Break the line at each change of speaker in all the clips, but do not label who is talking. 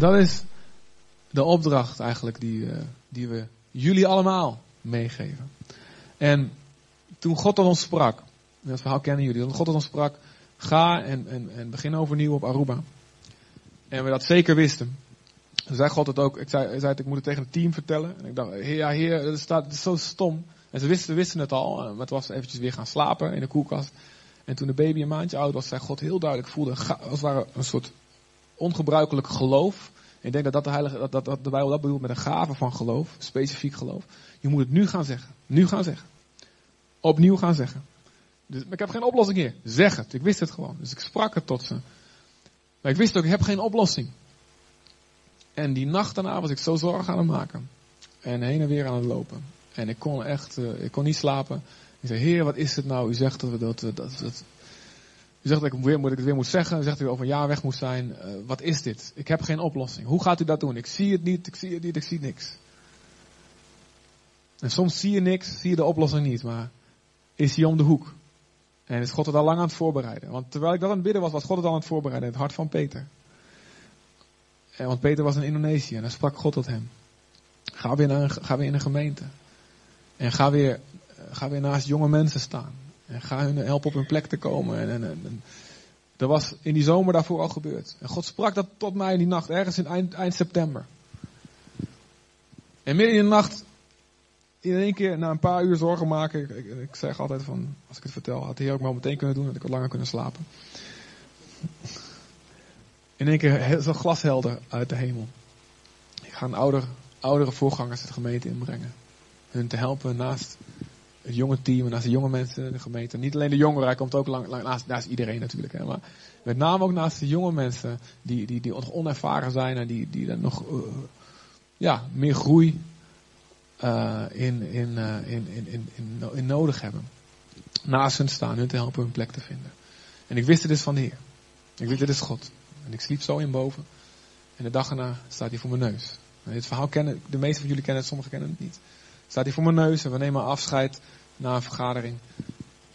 dat is de opdracht eigenlijk die, eh, die we jullie allemaal meegeven. En toen God tot ons sprak, dat verhaal kennen jullie, toen God tot ons sprak, ga en, en, en begin overnieuw op Aruba. En we dat zeker wisten. Toen zei God het ook, ik zei, ik moet het tegen het team vertellen. En ik dacht, heer, ja heer, dat, staat, is zo stom. En ze wisten, wisten het al, maar het was eventjes weer gaan slapen in de koelkast. En toen de baby een maandje oud was, zei God heel duidelijk, voelde als het een soort ongebruikelijk geloof. Ik denk dat, dat, de heilige, dat, dat, dat de Bijbel dat bedoelt met een gave van geloof, specifiek geloof. Je moet het nu gaan zeggen. Nu gaan zeggen. Opnieuw gaan zeggen. Dus, maar ik heb geen oplossing hier. Zeg het. Ik wist het gewoon. Dus ik sprak het tot ze. Maar ik wist ook, ik heb geen oplossing. En die nacht daarna was ik zo zorgen aan het maken. En heen en weer aan het lopen. En ik kon echt, uh, ik kon niet slapen. Ik zei, heer, wat is het nou? U zegt dat we dat, dat, dat u zegt dat ik, weer, moet, ik het weer moet zeggen. U zegt dat u over een jaar weg moet zijn. Uh, wat is dit? Ik heb geen oplossing. Hoe gaat u dat doen? Ik zie het niet, ik zie het niet, ik zie niks. En soms zie je niks, zie je de oplossing niet. Maar is hij om de hoek? En is God het al lang aan het voorbereiden? Want terwijl ik dat aan het bidden was, was God het al aan het voorbereiden. In het hart van Peter. Want Peter was in Indonesië en dan sprak God tot hem. Ga weer, naar ga weer in een gemeente. En ga weer, ga weer naast jonge mensen staan. En ga hun helpen op hun plek te komen. En, en, dat was in die zomer daarvoor al gebeurd. En God sprak dat tot mij in die nacht, ergens in eind, eind september. En midden in de nacht, in één keer, na een paar uur zorgen maken. Ik, ik, zeg altijd van, als ik het vertel, had de Heer ook maar meteen kunnen doen, had ik wat langer kunnen slapen. In één keer zo glashelder uit de hemel. Ik ga een ouder, oudere voorgangers de gemeente inbrengen. Hun te helpen naast het jonge team en naast de jonge mensen de gemeente. Niet alleen de jongeren, hij komt ook lang, lang, naast, iedereen natuurlijk. Hè, maar met name ook naast de jonge mensen die, die, die nog onervaren zijn en die, die nog uh, ja, meer groei uh, in, in, in, in, in, in, in nodig hebben. Naast hun staan, hun te helpen hun plek te vinden. En ik wist het dus van de Heer. Ik wist dit is God. En ik sliep zo in boven. En de dag erna staat hij voor mijn neus. Dit verhaal kennen, de meeste van jullie kennen het, sommigen kennen het niet. Staat hij voor mijn neus en we nemen afscheid na een vergadering.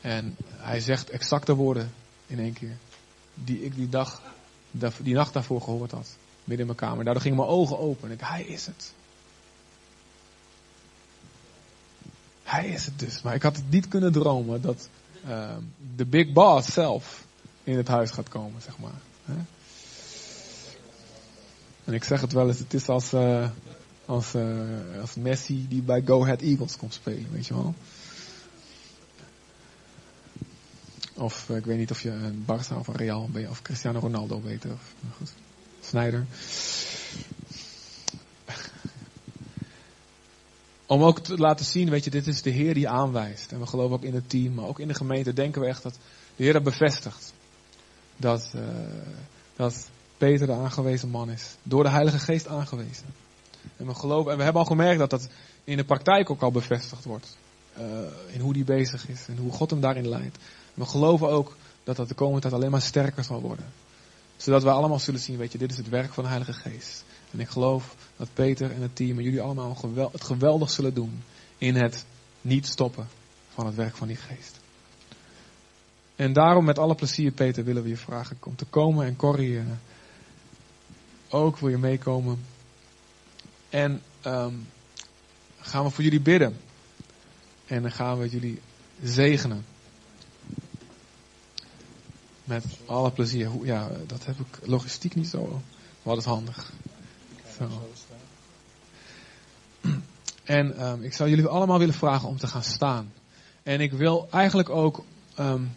En hij zegt exact de woorden in één keer. Die ik die dag, die nacht daarvoor gehoord had. Midden in mijn kamer. Daardoor gingen mijn ogen open. En ik, hij is het. Hij is het dus. Maar ik had het niet kunnen dromen dat uh, de big boss zelf in het huis gaat komen, zeg maar. En ik zeg het wel eens, het is als, uh, als, uh, als Messi die bij Go Ahead Eagles komt spelen, weet je wel. Of uh, ik weet niet of je een Barça of een Real ben of Cristiano Ronaldo weet. Of, goed. Snyder. Om ook te laten zien, weet je, dit is de Heer die aanwijst. En we geloven ook in het team, maar ook in de gemeente denken we echt dat de Heer dat bevestigt. Dat, uh, dat Peter de aangewezen man is. Door de Heilige Geest aangewezen. En we geloven, en we hebben al gemerkt dat dat in de praktijk ook al bevestigd wordt. In hoe die bezig is en hoe God hem daarin leidt. We geloven ook dat dat de komende tijd alleen maar sterker zal worden. Zodat we allemaal zullen zien, weet je, dit is het werk van de Heilige Geest. En ik geloof dat Peter en het team en jullie allemaal het geweldig zullen doen in het niet stoppen van het werk van die geest. En daarom met alle plezier, Peter, willen we je vragen om te komen en Corrie ook wil je meekomen. En um, gaan we voor jullie bidden. En dan gaan we jullie zegenen. Met alle plezier. Ja, dat heb ik logistiek niet zo. Wat is handig. Zo. En um, ik zou jullie allemaal willen vragen om te gaan staan. En ik wil eigenlijk ook. Um,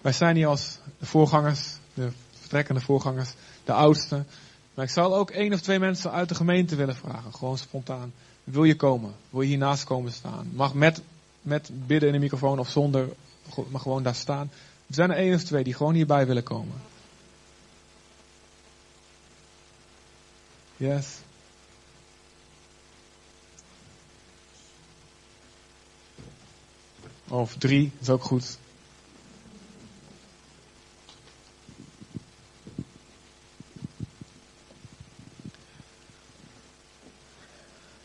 wij zijn hier als de voorgangers, de vertrekkende voorgangers, de oudsten. Maar ik zou ook één of twee mensen uit de gemeente willen vragen. Gewoon spontaan. Wil je komen? Wil je hiernaast komen staan? Mag met, met bidden in de microfoon of zonder. Maar gewoon daar staan. Er zijn er één of twee die gewoon hierbij willen komen. Yes. Of drie, is ook goed.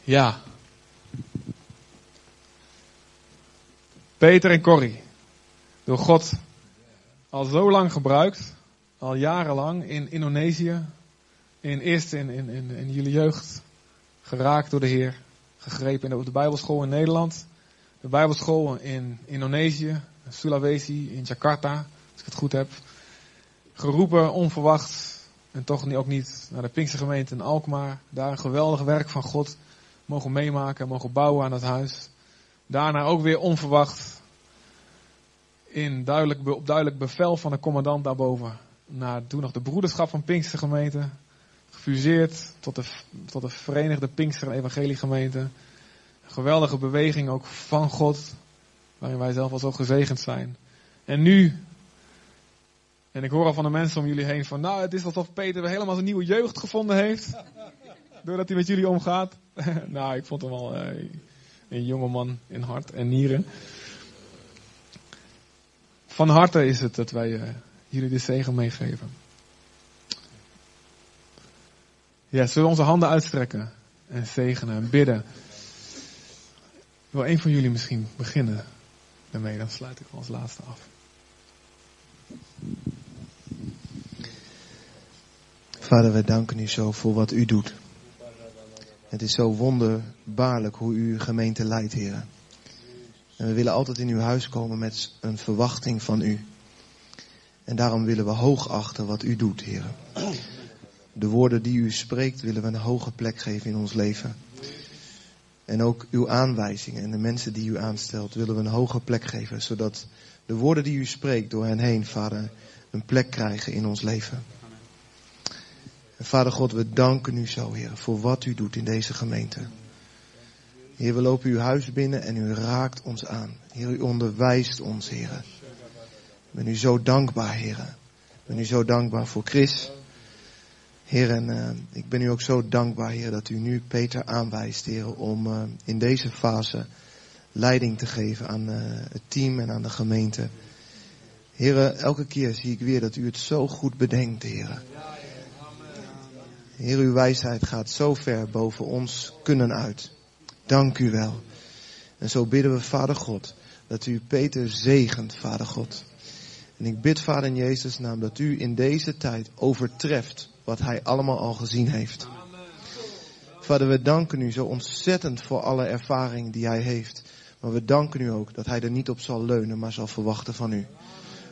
Ja. Peter en Corrie. Door God al zo lang gebruikt. Al jarenlang in Indonesië. in, eerst in, in, in, in jullie jeugd geraakt door de Heer. Gegrepen in de, Bijbelschool in Nederland. De Bijbelschool in Indonesië, Sulawesi, in Jakarta, als ik het goed heb. Geroepen, onverwacht. En toch ook niet naar de Pinkstergemeente in Alkmaar. Daar een geweldig werk van God mogen meemaken, mogen bouwen aan het huis. Daarna ook weer onverwacht. In duidelijk, op duidelijk bevel van de commandant daarboven. Naar toen nog de broederschap van Pinkstergemeente. Gefuseerd tot de, tot de Verenigde Pinkster en Evangeliegemeente. Een geweldige beweging ook van God. Waarin wij zelf al zo gezegend zijn. En nu. En ik hoor al van de mensen om jullie heen van. Nou, het is alsof Peter helemaal zijn nieuwe jeugd gevonden heeft. Doordat hij met jullie omgaat. nou, ik vond hem wel uh, een jongeman in hart en nieren. Van harte is het dat wij uh, jullie de zegen meegeven. Ja, zullen we onze handen uitstrekken en zegenen en bidden. Wil een van jullie misschien beginnen daarmee, dan sluit ik als laatste af.
Vader, we danken u zo voor wat u doet. Het is zo wonderbaarlijk hoe u uw gemeente leidt, heren. En we willen altijd in uw huis komen met een verwachting van u. En daarom willen we hoog achten wat u doet, heren. De woorden die u spreekt willen we een hoge plek geven in ons leven. En ook uw aanwijzingen en de mensen die u aanstelt willen we een hoge plek geven. Zodat de woorden die u spreekt door hen heen, vader, een plek krijgen in ons leven. En vader God, we danken u zo, Heer, voor wat u doet in deze gemeente. Heer, we lopen uw huis binnen en u raakt ons aan. Heer, u onderwijst ons, Heer. Ben u zo dankbaar, Heer. Ben u zo dankbaar voor Chris. Heer, en uh, ik ben u ook zo dankbaar, Heer, dat u nu Peter aanwijst, Heer, om uh, in deze fase leiding te geven aan uh, het team en aan de gemeente. Heer, elke keer zie ik weer dat u het zo goed bedenkt, Heer. Heer, uw wijsheid gaat zo ver boven ons kunnen uit. Dank u wel. En zo bidden we, Vader God, dat u Peter zegent, Vader God. En ik bid, Vader in Jezus' naam, dat u in deze tijd overtreft wat hij allemaal al gezien heeft. Vader, we danken u zo ontzettend voor alle ervaring die hij heeft. Maar we danken u ook dat hij er niet op zal leunen, maar zal verwachten van u.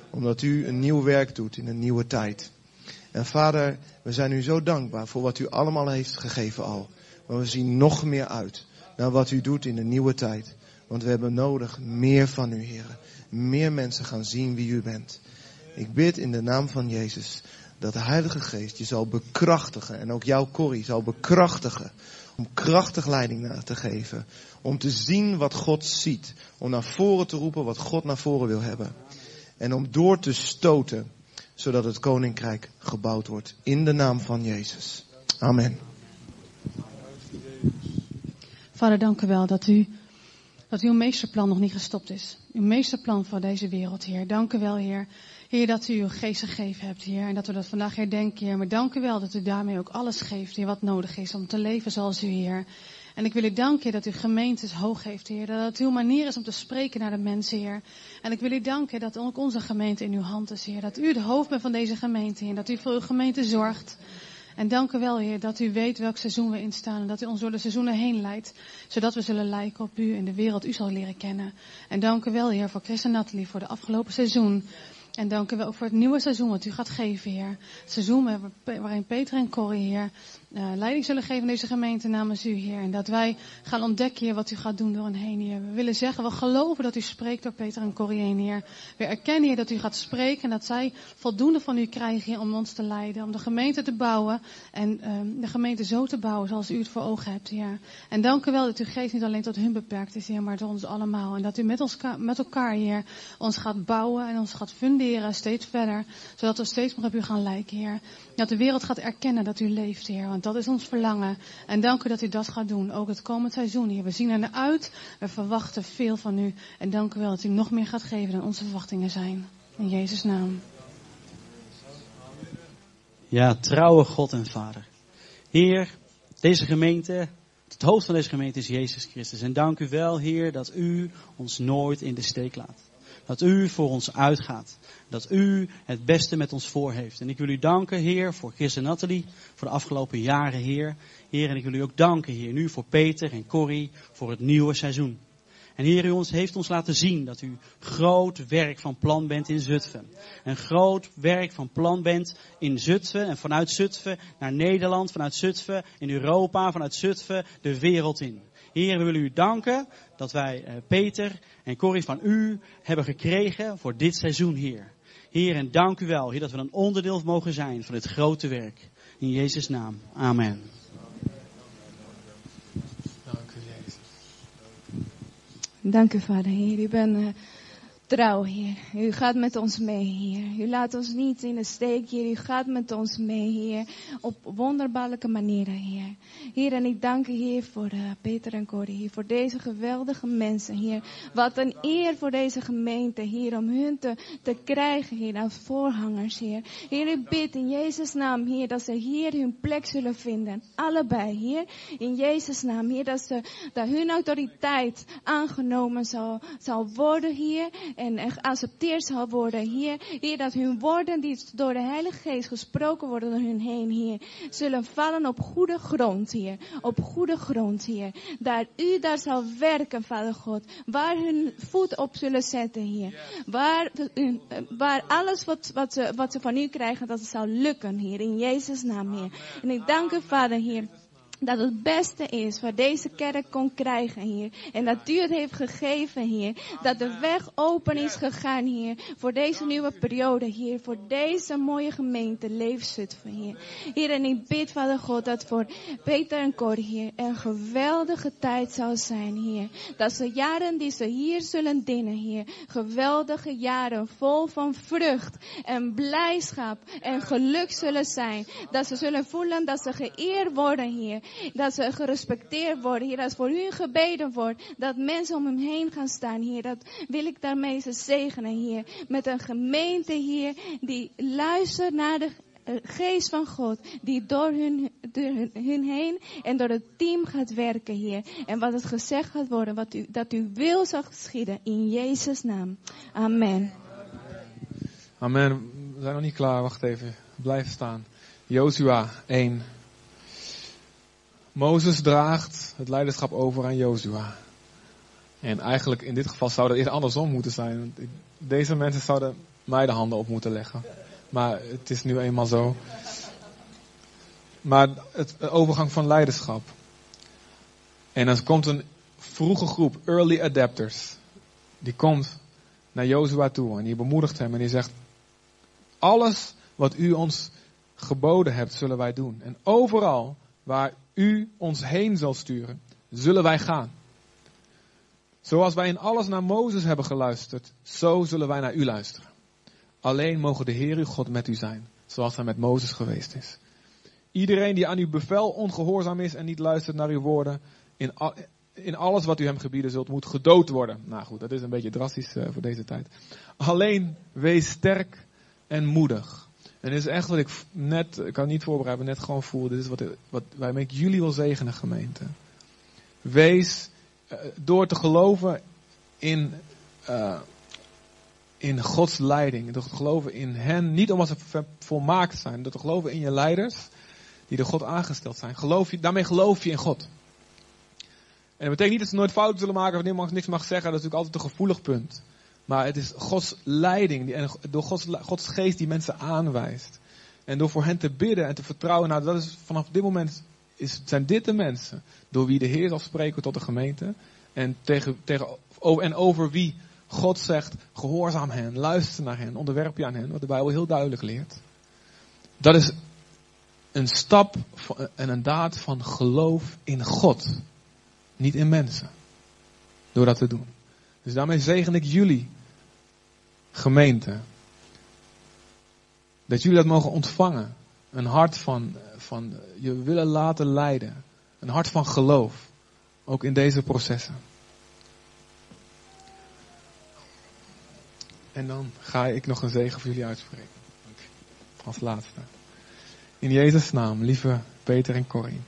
Omdat u een nieuw werk doet in een nieuwe tijd. En vader, we zijn u zo dankbaar voor wat u allemaal heeft gegeven al. Maar we zien nog meer uit naar wat u doet in de nieuwe tijd. Want we hebben nodig meer van u, heren. Meer mensen gaan zien wie u bent. Ik bid in de naam van Jezus dat de Heilige Geest je zal bekrachtigen. En ook jouw Corrie zal bekrachtigen. Om krachtig leiding te geven. Om te zien wat God ziet. Om naar voren te roepen wat God naar voren wil hebben. En om door te stoten zodat het koninkrijk gebouwd wordt. In de naam van Jezus. Amen.
Vader, dank u wel dat, u, dat uw meesterplan nog niet gestopt is. Uw meesterplan voor deze wereld, Heer. Dank u wel, Heer. Heer, dat u uw geest gegeven hebt, Heer. En dat we dat vandaag herdenken, Heer. Maar dank u wel dat u daarmee ook alles geeft, Heer, wat nodig is om te leven zoals u, Heer. En ik wil u danken dat u gemeentes hoog heeft, Heer. Dat het uw manier is om te spreken naar de mensen, Heer. En ik wil u danken dat ook onze gemeente in uw hand is, Heer. Dat u de hoofd bent van deze gemeente, Heer. Dat u voor uw gemeente zorgt. En dank u wel, Heer, dat u weet welk seizoen we instaan. En dat u ons door de seizoenen heen leidt. Zodat we zullen lijken op u en de wereld u zal leren kennen. En dank u wel, Heer, voor Chris en Nathalie voor de afgelopen seizoen. En dank u wel voor het nieuwe seizoen wat u gaat geven, Heer. Het seizoen waarin Peter en Corrie, Heer, uh, leiding zullen geven in deze gemeente namens u, Heer. En dat wij gaan ontdekken, wat u gaat doen door hen heen, Heer. We willen zeggen, we geloven dat u spreekt door Peter en Corrie Heer. We erkennen, Heer, dat u gaat spreken en dat zij voldoende van u krijgen, om ons te leiden. Om de gemeente te bouwen en uh, de gemeente zo te bouwen zoals u het voor ogen hebt, Heer. En dank u wel dat uw geest niet alleen tot hun beperkt is, Heer, maar tot ons allemaal. En dat u met, ons, met elkaar, Heer, ons gaat bouwen en ons gaat funderen steeds verder. Zodat we steeds meer op u gaan lijken, Heer. Dat de wereld gaat erkennen dat u leeft, Heer. Dat is ons verlangen. En dank u dat u dat gaat doen. Ook het komend seizoen, Heer. We zien er naar uit. We verwachten veel van u. En dank u wel dat u nog meer gaat geven dan onze verwachtingen zijn. In Jezus' naam.
Ja, trouwe God en Vader. Heer, deze gemeente, het hoofd van deze gemeente is Jezus Christus. En dank u wel, Heer, dat u ons nooit in de steek laat. Dat u voor ons uitgaat. Dat u het beste met ons voor heeft. En ik wil u danken, Heer, voor Chris en Nathalie, voor de afgelopen jaren, Heer. Heer, en ik wil u ook danken, Heer, nu voor Peter en Corrie, voor het nieuwe seizoen. En Heer, u ons, heeft ons laten zien dat u groot werk van plan bent in Zutphen. Een groot werk van plan bent in Zutphen en vanuit Zutphen naar Nederland, vanuit Zutphen in Europa, vanuit Zutphen de wereld in. Heer, we willen u danken dat wij eh, Peter en Corrie van u hebben gekregen voor dit seizoen, Heer. Heer, en dank u wel, Heer, dat we een onderdeel mogen zijn van dit grote werk. In Jezus' naam. Amen.
Dank u, Jezus.
Dank u, Vader Heer. U bent uh, trouw, Heer. U gaat met ons mee, Heer. U laat ons niet in de steek, Heer. U gaat met ons mee, Heer. Op wonderbaarlijke manieren, Heer. Heer, en ik dank u, Heer, voor uh, Peter en Corrie, Heer. Voor deze geweldige mensen, Heer. Wat een eer voor deze gemeente, Heer. Om hun te, te krijgen, Heer, als voorhangers, Heer. Heer, ik bid in Jezus' naam, Heer, dat ze hier hun plek zullen vinden. Allebei, Heer. In Jezus' naam, Heer, dat, ze, dat hun autoriteit aangenomen zal, zal worden, Heer en geaccepteerd zal worden, Heer. Heer, dat hun woorden die door de Heilige Geest gesproken worden door hun heen, Heer, zullen vallen op goede grond, Heer. Op goede grond, Heer. Dat u daar zal werken, Vader God. Waar hun voet op zullen zetten, Heer. Waar, waar alles wat, wat, ze, wat ze van u krijgen, dat het zal lukken, Heer. In Jezus' naam, Heer. En ik dank u, Vader, Heer dat het beste is wat deze kerk kon krijgen, Heer. En dat u het heeft gegeven, Heer. Dat de weg open is gegaan, Heer. Voor deze nieuwe periode, Heer. Voor deze mooie gemeente, Leefzutphen, Heer. Heer, en ik bid, Vader God, dat voor Peter en Cor, Heer, een geweldige tijd zal zijn, Heer. Dat ze jaren die ze hier zullen dienen, Heer. Geweldige jaren vol van vrucht en blijdschap en geluk zullen zijn. Dat ze zullen voelen dat ze geëerd worden, Heer dat ze gerespecteerd worden, Heer. Dat voor u gebeden wordt. Dat mensen om hem heen gaan staan, Heer. Dat wil ik daarmee ze zegenen, Heer. Met een gemeente, Heer, die luistert naar de geest van God, die door hun, door hun heen en door het team gaat werken, Heer. En wat het gezegd gaat worden, wat u, dat u wil zal geschieden, in Jezus' naam. Amen.
Amen. We zijn nog niet klaar, wacht even. Blijf staan. Jozua 1. Mozes draagt het leiderschap over aan Jozua. En eigenlijk in dit geval zou dat eerder andersom moeten zijn. Deze mensen zouden mij de handen op moeten leggen. Maar het is nu eenmaal zo. Maar het overgang van leiderschap. En dan komt een vroege groep, early adapters. Die komt naar Jozua toe en die bemoedigt hem en die zegt: Alles wat u ons geboden hebt, zullen wij doen. En overal waar u ons heen zal sturen, zullen wij gaan. Zoals wij in alles naar Mozes hebben geluisterd, zo zullen wij naar u luisteren. Alleen mogen de Heer uw God met u zijn, zoals hij met Mozes geweest is. Iedereen die aan uw bevel ongehoorzaam is en niet luistert naar uw woorden, in, in alles wat u hem gebieden zult, moet gedood worden. Nou goed, dat is een beetje drastisch uh, voor deze tijd. Alleen wees sterk en moedig. En dit is echt wat ik net, ik kan niet voorbereiden, net gewoon voel. Dit is wat, wat wij met jullie wil zegenen, gemeente. Wees uh, door te geloven in, uh, in Gods leiding. Door te geloven in hen. Niet omdat ze volmaakt zijn. Door te geloven in je leiders. Die door God aangesteld zijn. Geloof je, daarmee geloof je in God. En dat betekent niet dat ze nooit fouten zullen maken. Of niemand niks mag zeggen. Dat is natuurlijk altijd een gevoelig punt. Maar het is Gods leiding en door Gods, Gods geest die mensen aanwijst. En door voor hen te bidden en te vertrouwen. Nou, dat is vanaf dit moment is, zijn dit de mensen door wie de Heer zal spreken tot de gemeente. En, tegen, tegen, en over wie God zegt, gehoorzaam hen, luister naar hen, onderwerp je aan hen. Wat de Bijbel heel duidelijk leert. Dat is een stap en een daad van geloof in God. Niet in mensen. Door dat te doen. Dus daarmee zegen ik jullie, gemeente. Dat jullie dat mogen ontvangen. Een hart van, van je willen laten leiden. Een hart van geloof. Ook in deze processen. En dan ga ik nog een zegen voor jullie uitspreken. Als laatste. In Jezus' naam, lieve Peter en Corrie.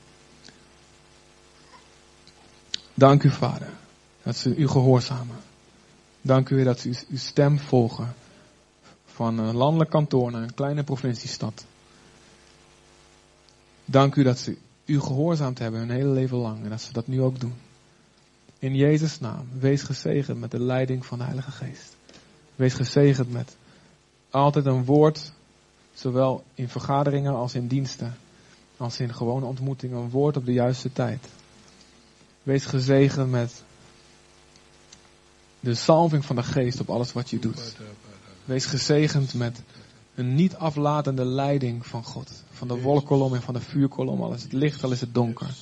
Dank u, Vader dat ze u gehoorzamen. Dank u, Heer, dat ze uw, uw stem volgen. Van een landelijk kantoor naar een kleine provinciestad. Dank u dat ze u gehoorzaamd hebben hun hele leven lang en dat ze dat nu ook doen. In Jezus' naam, wees gezegend met de leiding van de Heilige Geest. Wees gezegend met altijd een woord, zowel in vergaderingen als in diensten, als in gewone ontmoetingen, een woord op de juiste tijd. Wees gezegend met de salving van de Geest op alles wat je doet. Wees gezegend met een niet aflatende leiding van God. Van de wolkolom en van de vuurkolom, al is het licht, al is het donker.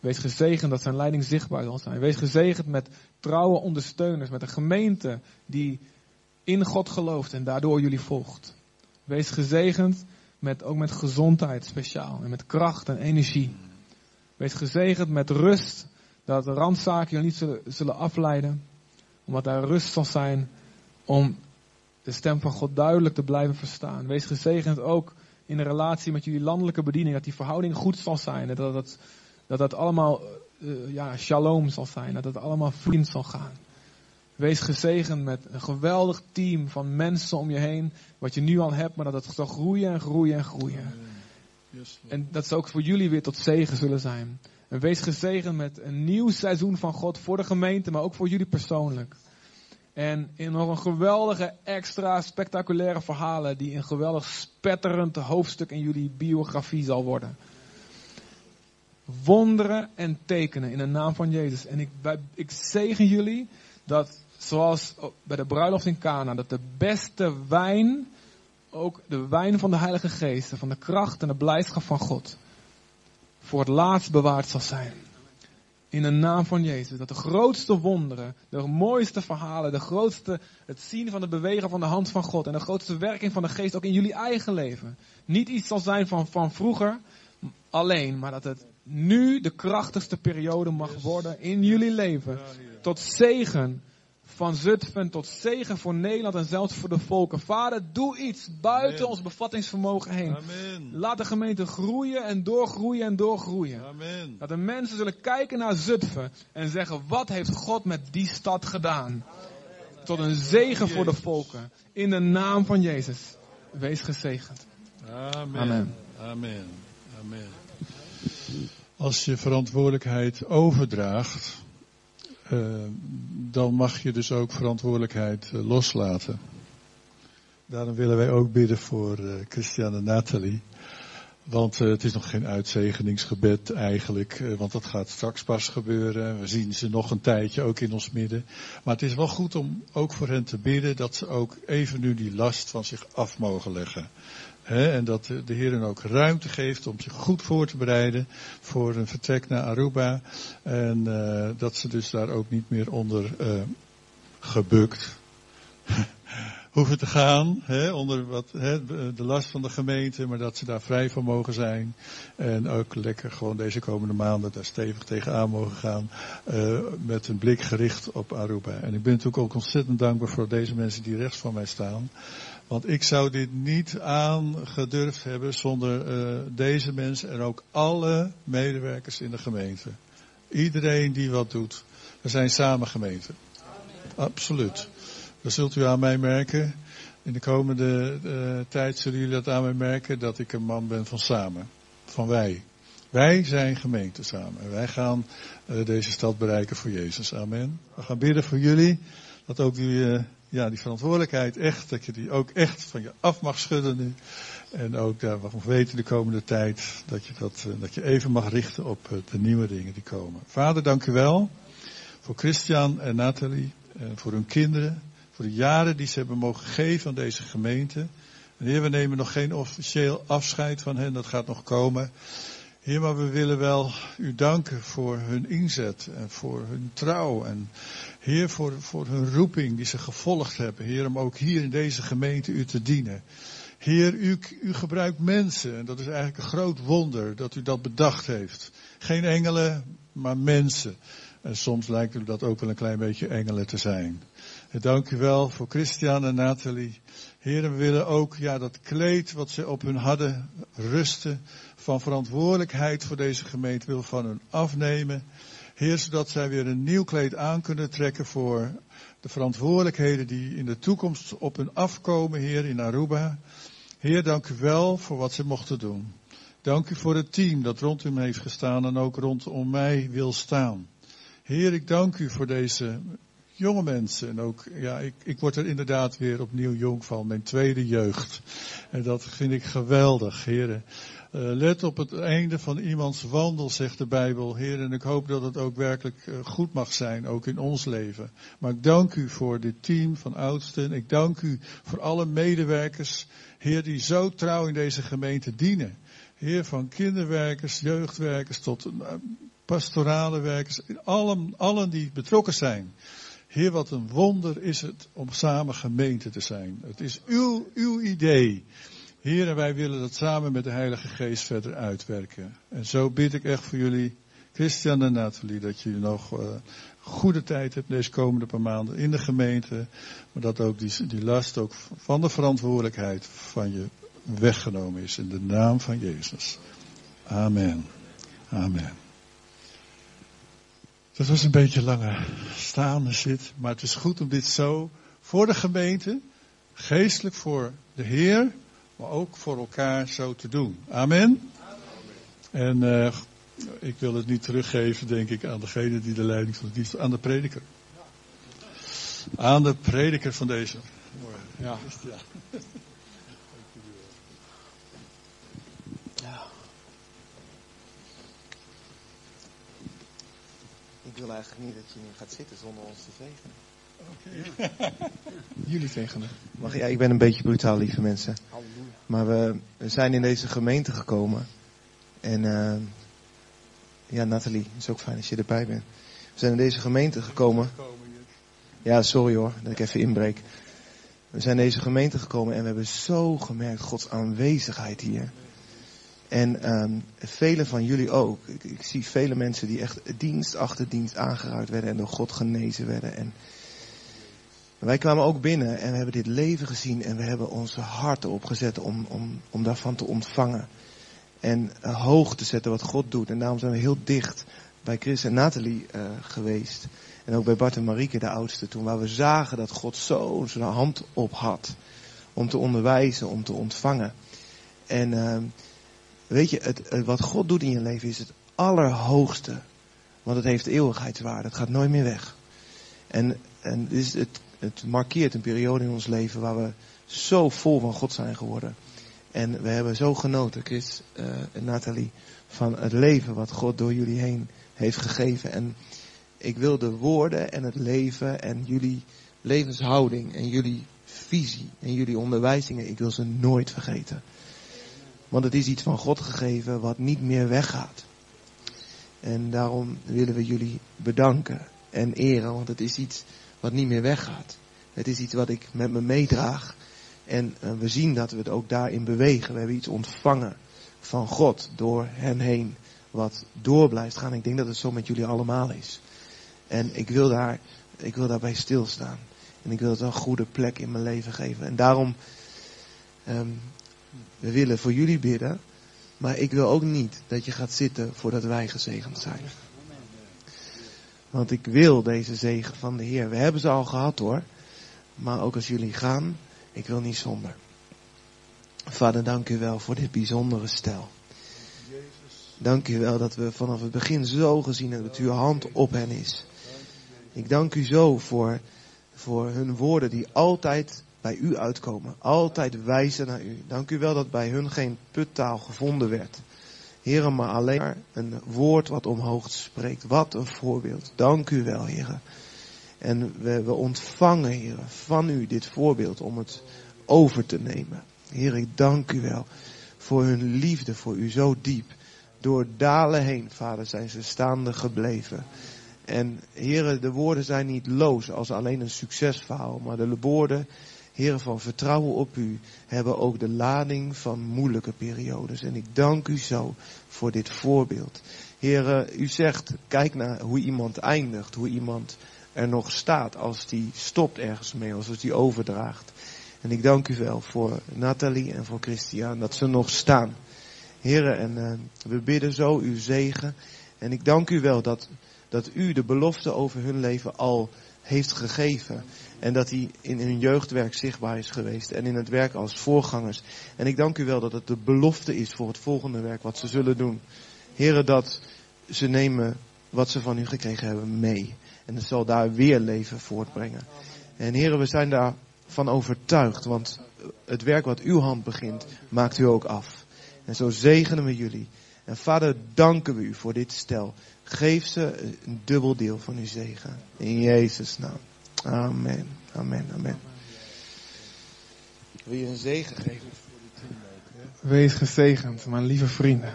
Wees gezegend dat zijn leiding zichtbaar zal zijn. Wees gezegend met trouwe ondersteuners, met een gemeente die in God gelooft en daardoor jullie volgt. Wees gezegend met, ook met gezondheid speciaal en met kracht en energie. Wees gezegend met rust, dat de randzaken jullie niet zullen afleiden, omdat daar rust zal zijn om de stem van God duidelijk te blijven verstaan. Wees gezegend ook in de relatie met jullie landelijke bediening, dat die verhouding goed zal zijn. Dat dat, dat, dat allemaal uh, ja, shalom zal zijn, dat het allemaal vriend zal gaan. Wees gezegend met een geweldig team van mensen om je heen, wat je nu al hebt, maar dat het zal groeien en groeien en groeien. En dat ze ook voor jullie weer tot zegen zullen zijn. En wees gezegend met een nieuw seizoen van God voor de gemeente, maar ook voor jullie persoonlijk. En in nog een geweldige, extra spectaculaire verhalen die een geweldig spetterend hoofdstuk in jullie biografie zal worden. Wonderen en tekenen in de naam van Jezus. En ik, ik zegen jullie dat, zoals bij de bruiloft in Cana, dat de beste wijn, ook de wijn van de Heilige Geest, van de kracht en de blijdschap van God, voor het laatst bewaard zal zijn in de naam van Jezus. Dat de grootste wonderen, de mooiste verhalen, de grootste, het zien van de bewegen van de hand van God en de grootste werking van de geest ook in jullie eigen leven. Niet iets zal zijn van, van vroeger alleen, maar dat het nu de krachtigste periode mag worden in jullie leven. Tot zegen van Zutphen tot zegen voor Nederland en zelfs voor de volken. Vader, doe iets buiten Amen. ons bevattingsvermogen heen. Amen. Laat de gemeente groeien en doorgroeien en doorgroeien. Amen. Dat de mensen zullen kijken naar Zutphen en zeggen, wat heeft God met die stad gedaan? Tot een zegen voor de volken. In de naam van Jezus. Wees gezegend.
Amen. Amen. Amen. Amen. Als je verantwoordelijkheid overdraagt, dan mag je dus ook verantwoordelijkheid uh, loslaten. Daarom willen wij ook bidden voor uh, Christiane en Nathalie. Want het is nog geen uitzegeningsgebed eigenlijk, want dat gaat straks pas gebeuren. We zien ze nog een tijdje ook in ons midden. Maar het is wel goed om ook voor hen te bidden dat ze ook even nu die last van zich af mogen leggen en dat de Heer ook ruimte geeft om zich goed voor te bereiden voor een vertrek naar Aruba. En uh, dat ze dus daar ook niet meer onder uh, gebukt hoeven te gaan. onder wat, de last van de gemeente, maar dat ze daar vrij van mogen zijn. En ook lekker gewoon deze komende maanden daar stevig tegenaan mogen gaan. Uh, met een blik gericht op Aruba. En ik ben natuurlijk ook ontzettend dankbaar voor deze mensen die rechts van mij staan. Want ik zou dit niet aangedurfd hebben zonder uh, deze mensen en ook alle medewerkers in de gemeente. Iedereen die wat doet. We zijn samen gemeente. Absoluut. Dat zult u aan mij merken. In de komende uh, tijd zullen jullie dat aan mij merken dat ik een man ben van samen. Van wij. Wij zijn gemeente samen. Wij gaan uh, deze stad bereiken voor Jezus. Amen. We gaan bidden voor jullie. Dat ook die ja, die verantwoordelijkheid echt, dat je die ook echt van je af mag schudden nu. En ook daar we weten de komende tijd, dat je, dat, eh, dat je even mag richten op eh, de nieuwe dingen die komen. Vader, dank u wel voor Christian en Nathalie, en voor hun kinderen, voor de jaren die ze hebben mogen geven aan deze gemeente. En we nemen nog geen officieel afscheid van hen, dat gaat nog komen. Heer, maar we willen wel u danken voor hun inzet en voor hun trouw. En Heer, voor, voor hun roeping die ze gevolgd hebben. Heer, om ook hier in deze gemeente u te dienen. Heer, u, u gebruikt mensen. En dat is eigenlijk een groot wonder dat u dat bedacht heeft. Geen engelen, maar mensen. En soms lijkt u dat ook wel een klein beetje engelen te zijn. En dank u wel voor Christian en Nathalie. Heer, we willen ook ja, dat kleed wat ze op hun hadden rusten van verantwoordelijkheid voor deze gemeente wil van hun afnemen. Heer, zodat zij weer een nieuw kleed aan kunnen trekken voor de verantwoordelijkheden die in de toekomst op hun afkomen, Heer, in Aruba. Heer, dank u wel voor wat ze mochten doen. Dank u voor het team dat rondom heeft gestaan en ook rondom mij wil staan. Heer, ik dank u voor deze jonge mensen. En ook, ja, ik, ik word er inderdaad weer opnieuw jong van, mijn tweede jeugd. En dat vind ik geweldig, heren. Uh, let op het einde van iemands wandel, zegt de Bijbel, Heer. En ik hoop dat het ook werkelijk uh, goed mag zijn, ook in ons leven. Maar ik dank u voor dit team van oudsten. Ik dank u voor alle medewerkers, Heer, die zo trouw in deze gemeente dienen. Heer, van kinderwerkers, jeugdwerkers tot uh, pastorale werkers, allen, allen die betrokken zijn. Heer, wat een wonder is het om samen gemeente te zijn. Het is uw, uw idee. Heer, en wij willen dat samen met de Heilige Geest verder uitwerken. En zo bid ik echt voor jullie, Christian en Nathalie, dat jullie nog uh, goede tijd hebt deze komende paar maanden in de gemeente. Maar dat ook die, die last ook van de verantwoordelijkheid van je weggenomen is. In de naam van Jezus. Amen. Amen. Dat was een beetje langer staande zit, maar het is goed om dit zo voor de gemeente, geestelijk voor de Heer, maar ook voor elkaar zo te doen. Amen. En uh, ik wil het niet teruggeven, denk ik, aan degene die de leiding van het dienst, aan de prediker. Aan de prediker van deze.
Ja.
Ik wil eigenlijk niet dat je nu gaat zitten zonder ons te zegenen.
Oké. Jullie zegenen.
Mag, ja, ik ben een beetje brutaal, lieve mensen. Maar we, we zijn in deze gemeente gekomen. En uh, ja, Nathalie, het is ook fijn als je erbij bent. We zijn in deze gemeente gekomen. Ja, sorry hoor, dat ik even inbreek. We zijn in deze gemeente gekomen en we hebben zo gemerkt Gods aanwezigheid hier. En um, velen van jullie ook. Ik, ik, zie vele mensen die echt dienst achter dienst aangeraakt werden en door God genezen werden. En wij kwamen ook binnen en we hebben dit leven gezien en we hebben onze harten opgezet om, om, om daarvan te ontvangen. En uh, hoog te zetten wat God doet. En daarom zijn we heel dicht bij Chris en Nathalie uh, geweest. En ook bij Bart en Marieke, de oudste toen. Waar we zagen dat God zo zijn hand op had. Om te onderwijzen, om te ontvangen. En uh, weet je, het, wat God doet in je leven is het allerhoogste. Want het heeft eeuwigheidswaarde. Het gaat nooit meer weg. En, en dus het, het markeert een periode in ons leven waar we zo vol van God zijn geworden. En we hebben zo genoten, Chris uh, en Nathalie, van het leven wat God door jullie heen heeft gegeven. En ik wil de woorden en het leven en jullie levenshouding en jullie visie en jullie onderwijzingen, ik wil ze nooit vergeten. Want het is iets van God gegeven wat niet meer weggaat. En daarom willen we jullie bedanken en eren, want het is iets wat niet meer weggaat. Het is iets wat ik met me meedraag. En uh, we zien dat we het ook daarin bewegen. We hebben iets ontvangen van God door hen heen. Wat door blijft gaan. Ik denk dat het zo met jullie allemaal is. En ik wil daar, ik wil daarbij stilstaan. En ik wil het een goede plek in mijn leven geven. En daarom, um, we willen voor jullie bidden. Maar ik wil ook niet dat je gaat zitten voordat wij gezegend zijn. Want ik wil deze zegen van de Heer. We hebben ze al gehad hoor. Maar ook als jullie gaan, ik wil niet zonder. Vader, dank u wel voor dit bijzondere stel. Dank u wel dat we vanaf het begin zo gezien hebben dat uw hand op hen is. Ik dank u zo voor, voor hun woorden die altijd bij u uitkomen. Altijd wijzen naar u. Dank u wel dat bij hun geen puttaal gevonden werd. Heren, maar alleen maar een woord wat omhoog spreekt. Wat een voorbeeld. Dank u wel, heren. En we, we ontvangen, heren, van u dit voorbeeld om het over te nemen. Heer, ik dank u wel voor hun liefde voor u zo diep. Door dalen heen, vader, zijn ze staande gebleven. En heren, de woorden zijn niet loos als alleen een succesverhaal, maar de woorden, heren, van vertrouwen op u hebben ook de lading van moeilijke periodes. En ik dank u zo voor dit voorbeeld. Heren, u zegt, kijk naar hoe iemand eindigt, hoe iemand er nog staat als die stopt ergens mee, als die overdraagt. En ik dank u wel voor Nathalie en voor Christian dat ze nog staan. Heren, en uh, we bidden zo uw zegen. En ik dank u wel dat dat u de belofte over hun leven al heeft gegeven. En dat die in hun jeugdwerk zichtbaar is geweest. En in het werk als voorgangers. En ik dank u wel dat het de belofte is voor het volgende werk wat ze zullen doen. Heren, dat ze nemen wat ze van u gekregen hebben mee. En het zal daar weer leven voortbrengen. En heren, we zijn daarvan overtuigd. Want het werk wat uw hand begint, maakt u ook af. En zo zegenen we jullie. En vader, danken we u voor dit stel. Geef ze een dubbel deel van uw zegen. In Jezus' naam. Amen. Amen. Amen. Wil je een zegen geven voor die teamleiding?
Wees gezegend, mijn lieve vrienden.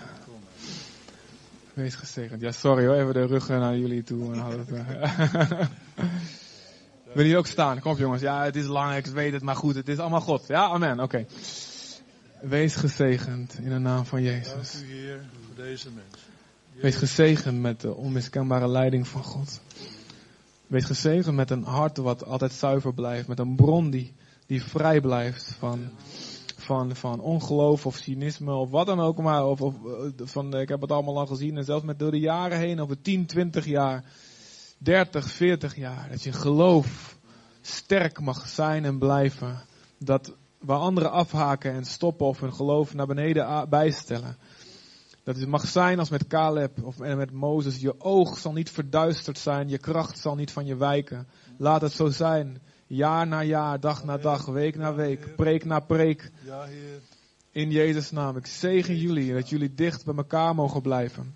Wees gezegend. Ja, sorry hoor, even de rug naar jullie toe. Wil je ook staan? Kom op jongens. Ja, het is lang, ik weet het, maar goed, het is allemaal God. Ja, amen. Oké. Wees gezegend in de naam van Jezus.
Dank u Heer voor deze mensen.
Wees gezegend met de onmiskenbare leiding van God. Wees gezegend met een hart wat altijd zuiver blijft. Met een bron die, die vrij blijft van, van, van ongeloof of cynisme of wat dan ook maar. Of, of van, ik heb het allemaal al gezien. En zelfs met door de jaren heen, over 10, 20 jaar, 30, 40 jaar. Dat je geloof sterk mag zijn en blijven. Dat waar anderen afhaken en stoppen of hun geloof naar beneden bijstellen. Dat het mag zijn als met Caleb of met Mozes. Je oog zal niet verduisterd zijn. Je kracht zal niet van je wijken. Laat het zo zijn. Jaar na jaar, dag na dag, week na week, preek na preek. In Jezus' naam. Ik zegen jullie dat jullie dicht bij elkaar mogen blijven.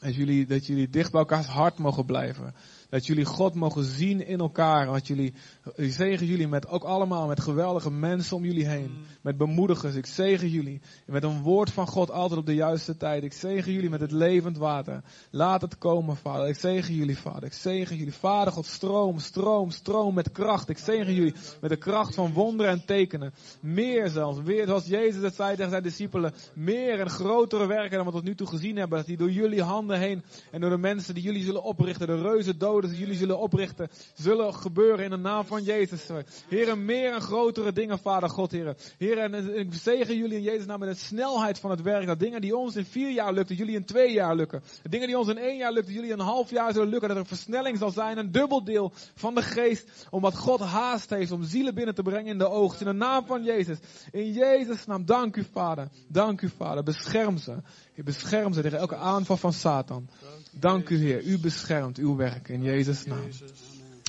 Dat jullie, dat jullie dicht bij elkaars hart mogen blijven. Dat jullie God mogen zien in elkaar. Dat jullie, ik zegen jullie met ook allemaal met geweldige mensen om jullie heen. Met bemoedigers. Ik zegen jullie met een woord van God altijd op de juiste tijd. Ik zegen jullie met het levend water. Laat het komen, Vader. Ik zegen jullie, Vader. Ik zegen jullie, Vader God. Stroom, stroom, stroom met kracht. Ik zegen jullie met de kracht van wonderen en tekenen. Meer zelfs. Weer, zoals Jezus het zei tegen zijn discipelen. Meer en grotere werken dan wat we tot nu toe gezien hebben. Dat die door jullie handen heen en door de mensen die jullie zullen oprichten. De reuzen doden die jullie zullen oprichten, zullen gebeuren in de naam van Jezus. Heren, meer en grotere dingen, Vader God, heren. Heren, en ik zegen jullie in Jezus naam met de snelheid van het werk. Dat dingen die ons in vier jaar lukken, jullie in twee jaar lukken. Dingen die ons in één jaar lukken, jullie in een half jaar zullen lukken. Dat er versnelling zal zijn, een dubbeldeel van de geest. Omdat God haast heeft om zielen binnen te brengen in de oogst. In de naam van Jezus. In Jezus naam, dank u Vader. Dank u Vader. Bescherm ze. Bescherm ze tegen elke aanval van Satan. Dank u Heer. U beschermt uw werk in Jezus' naam.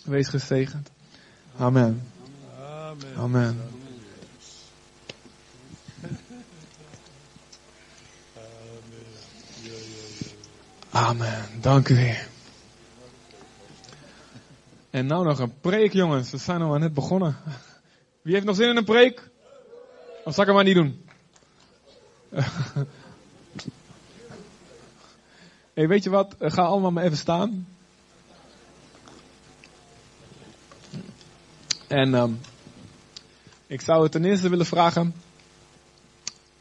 Wees gezegend. Amen. Amen. Amen. Dank u Heer. En nou nog een preek, jongens. We zijn nog maar net begonnen. Wie heeft nog zin in een preek? Of zal ik hem maar niet doen? hey, weet je wat? Ga allemaal maar even staan. En um, ik zou het ten eerste willen vragen.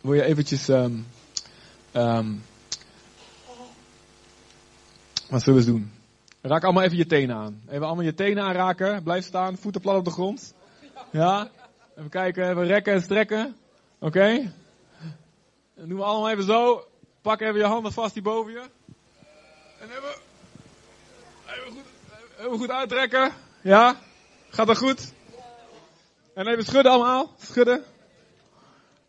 Wil je eventjes. Um, um, wat zullen we eens doen? Raak allemaal even je tenen aan. Even allemaal je tenen aanraken. Blijf staan, voeten plat op de grond. Ja? Even kijken, even rekken en strekken. Oké? Okay? Doen we allemaal even zo. Pak even je handen vast die boven je. En even, even, goed, even goed uittrekken. Ja? Gaat dat goed? En even schudden allemaal. Schudden.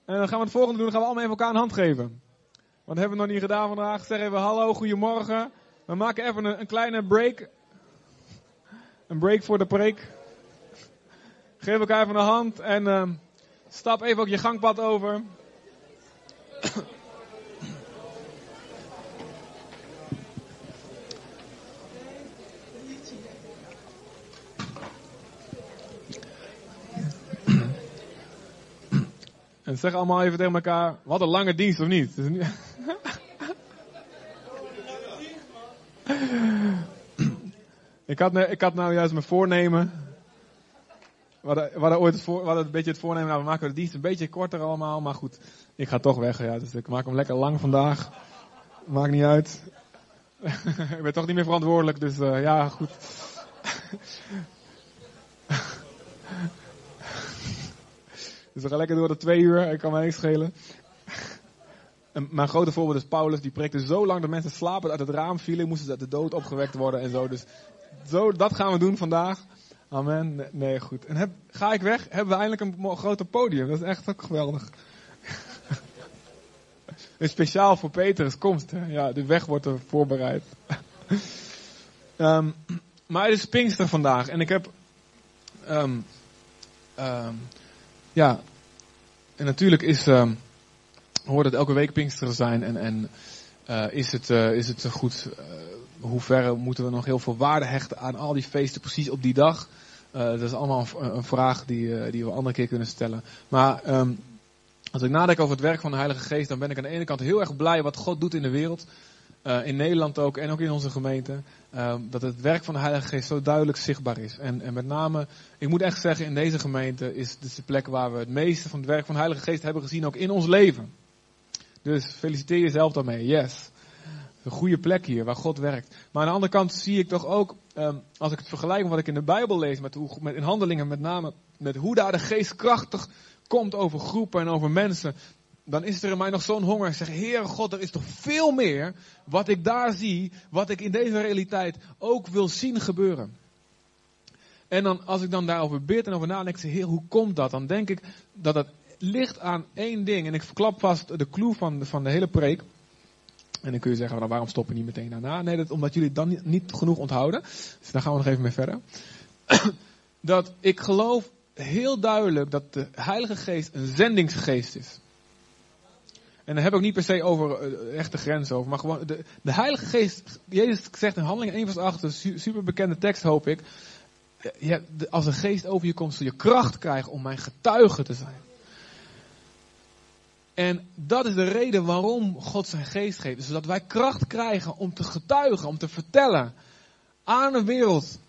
En dan gaan we het volgende doen. Dan gaan we allemaal even elkaar een hand geven. Want hebben we nog niet gedaan vandaag. Zeg even hallo, goedemorgen. We maken even een, een kleine break. Een break voor de preek. Geef elkaar even een hand. En uh, stap even ook je gangpad over. En zeg allemaal even tegen elkaar, wat een lange dienst of niet? ik, had, ik had nou juist mijn voornemen. We hadden, ooit het voor, we een beetje het voornemen, we maken de dienst een beetje korter allemaal. Maar goed, ik ga toch weg. Ja, dus ik maak hem lekker lang vandaag. Maakt niet uit. ik ben toch niet meer verantwoordelijk, dus uh, ja, goed. Dus we gaan lekker door de twee uur. Ik kan mij niks schelen. En mijn grote voorbeeld is Paulus, die preekte zo lang dat mensen slapen uit het raam vielen, moesten ze uit de dood opgewekt worden en zo. Dus zo, dat gaan we doen vandaag. Amen. Nee, goed. En heb, ga ik weg, hebben we eindelijk een groter podium. Dat is echt ook geweldig. speciaal voor Petrus komst. Ja, de weg wordt er voorbereid. um, maar het is Pinkster vandaag. En ik heb... Um, ja, en natuurlijk is, um, hoort het elke week Pinksteren zijn en, en uh, is, het, uh, is het goed, uh, hoe ver moeten we nog heel veel waarde hechten aan al die feesten precies op die dag? dat is allemaal een, een vraag die, die we andere keer kunnen stellen. Maar um, als ik nadenk over het werk van de Heilige Geest, dan ben ik aan de ene kant heel erg blij wat God doet in de wereld. Uh, in Nederland ook en ook in onze gemeente. Uh, dat het werk van de Heilige Geest zo duidelijk zichtbaar is. En, en met name, ik moet echt zeggen, in deze gemeente is dit de plek waar we het meeste van het werk van de Heilige Geest hebben gezien, ook in ons leven. Dus feliciteer jezelf daarmee, yes. Een goede plek hier waar God werkt. Maar aan de andere kant zie ik toch ook, um, als ik het vergelijk met wat ik in de Bijbel lees, met, hoe, met in handelingen met name, met hoe daar de geest krachtig komt over groepen en over mensen, dan is er in mij nog zo'n honger. Ik zeg, Heere God, er is toch veel meer wat ik daar zie, wat ik in deze realiteit ook wil zien gebeuren. En dan, als ik dan daarover bid en over nadenk, zeg hoe komt dat? Dan denk ik dat het ligt aan één ding. En ik verklap vast de clue van de, van de hele preek. En dan kun je zeggen, nou, waarom stoppen niet meteen daarna? Nee, dat omdat jullie dan niet, niet genoeg onthouden. Dus daar gaan we nog even mee verder. dat ik geloof heel duidelijk dat de Heilige Geest een zendingsgeest is. En dan heb ik niet per se over uh, echte grenzen over, maar gewoon de, de Heilige Geest. Jezus zegt in Handelingen 1 vers 8, een bekende tekst hoop ik. Ja, als de geest over je komt, zul je kracht krijgen om mijn getuige te zijn. En dat is de reden waarom God zijn geest geeft. Zodat wij kracht krijgen om te getuigen, om te vertellen aan een wereld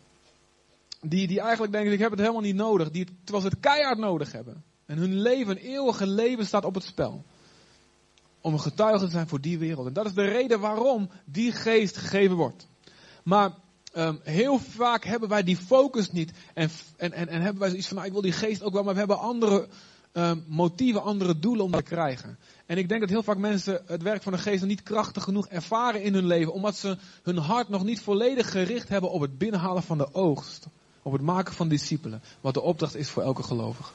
die, die eigenlijk denken, ik heb het helemaal niet nodig. Die terwijl het keihard nodig hebben. En hun leven, een eeuwige leven staat op het spel. Om een getuige te zijn voor die wereld. En dat is de reden waarom die geest gegeven wordt. Maar um, heel vaak hebben wij die focus niet. En, en, en, en hebben wij zoiets van, nou, ik wil die geest ook wel, maar we hebben andere um, motieven, andere doelen om te krijgen. En ik denk dat heel vaak mensen het werk van de geest nog niet krachtig genoeg ervaren in hun leven. Omdat ze hun hart nog niet volledig gericht hebben op het binnenhalen van de oogst. Op het maken van discipelen. Wat de opdracht is voor elke gelovige.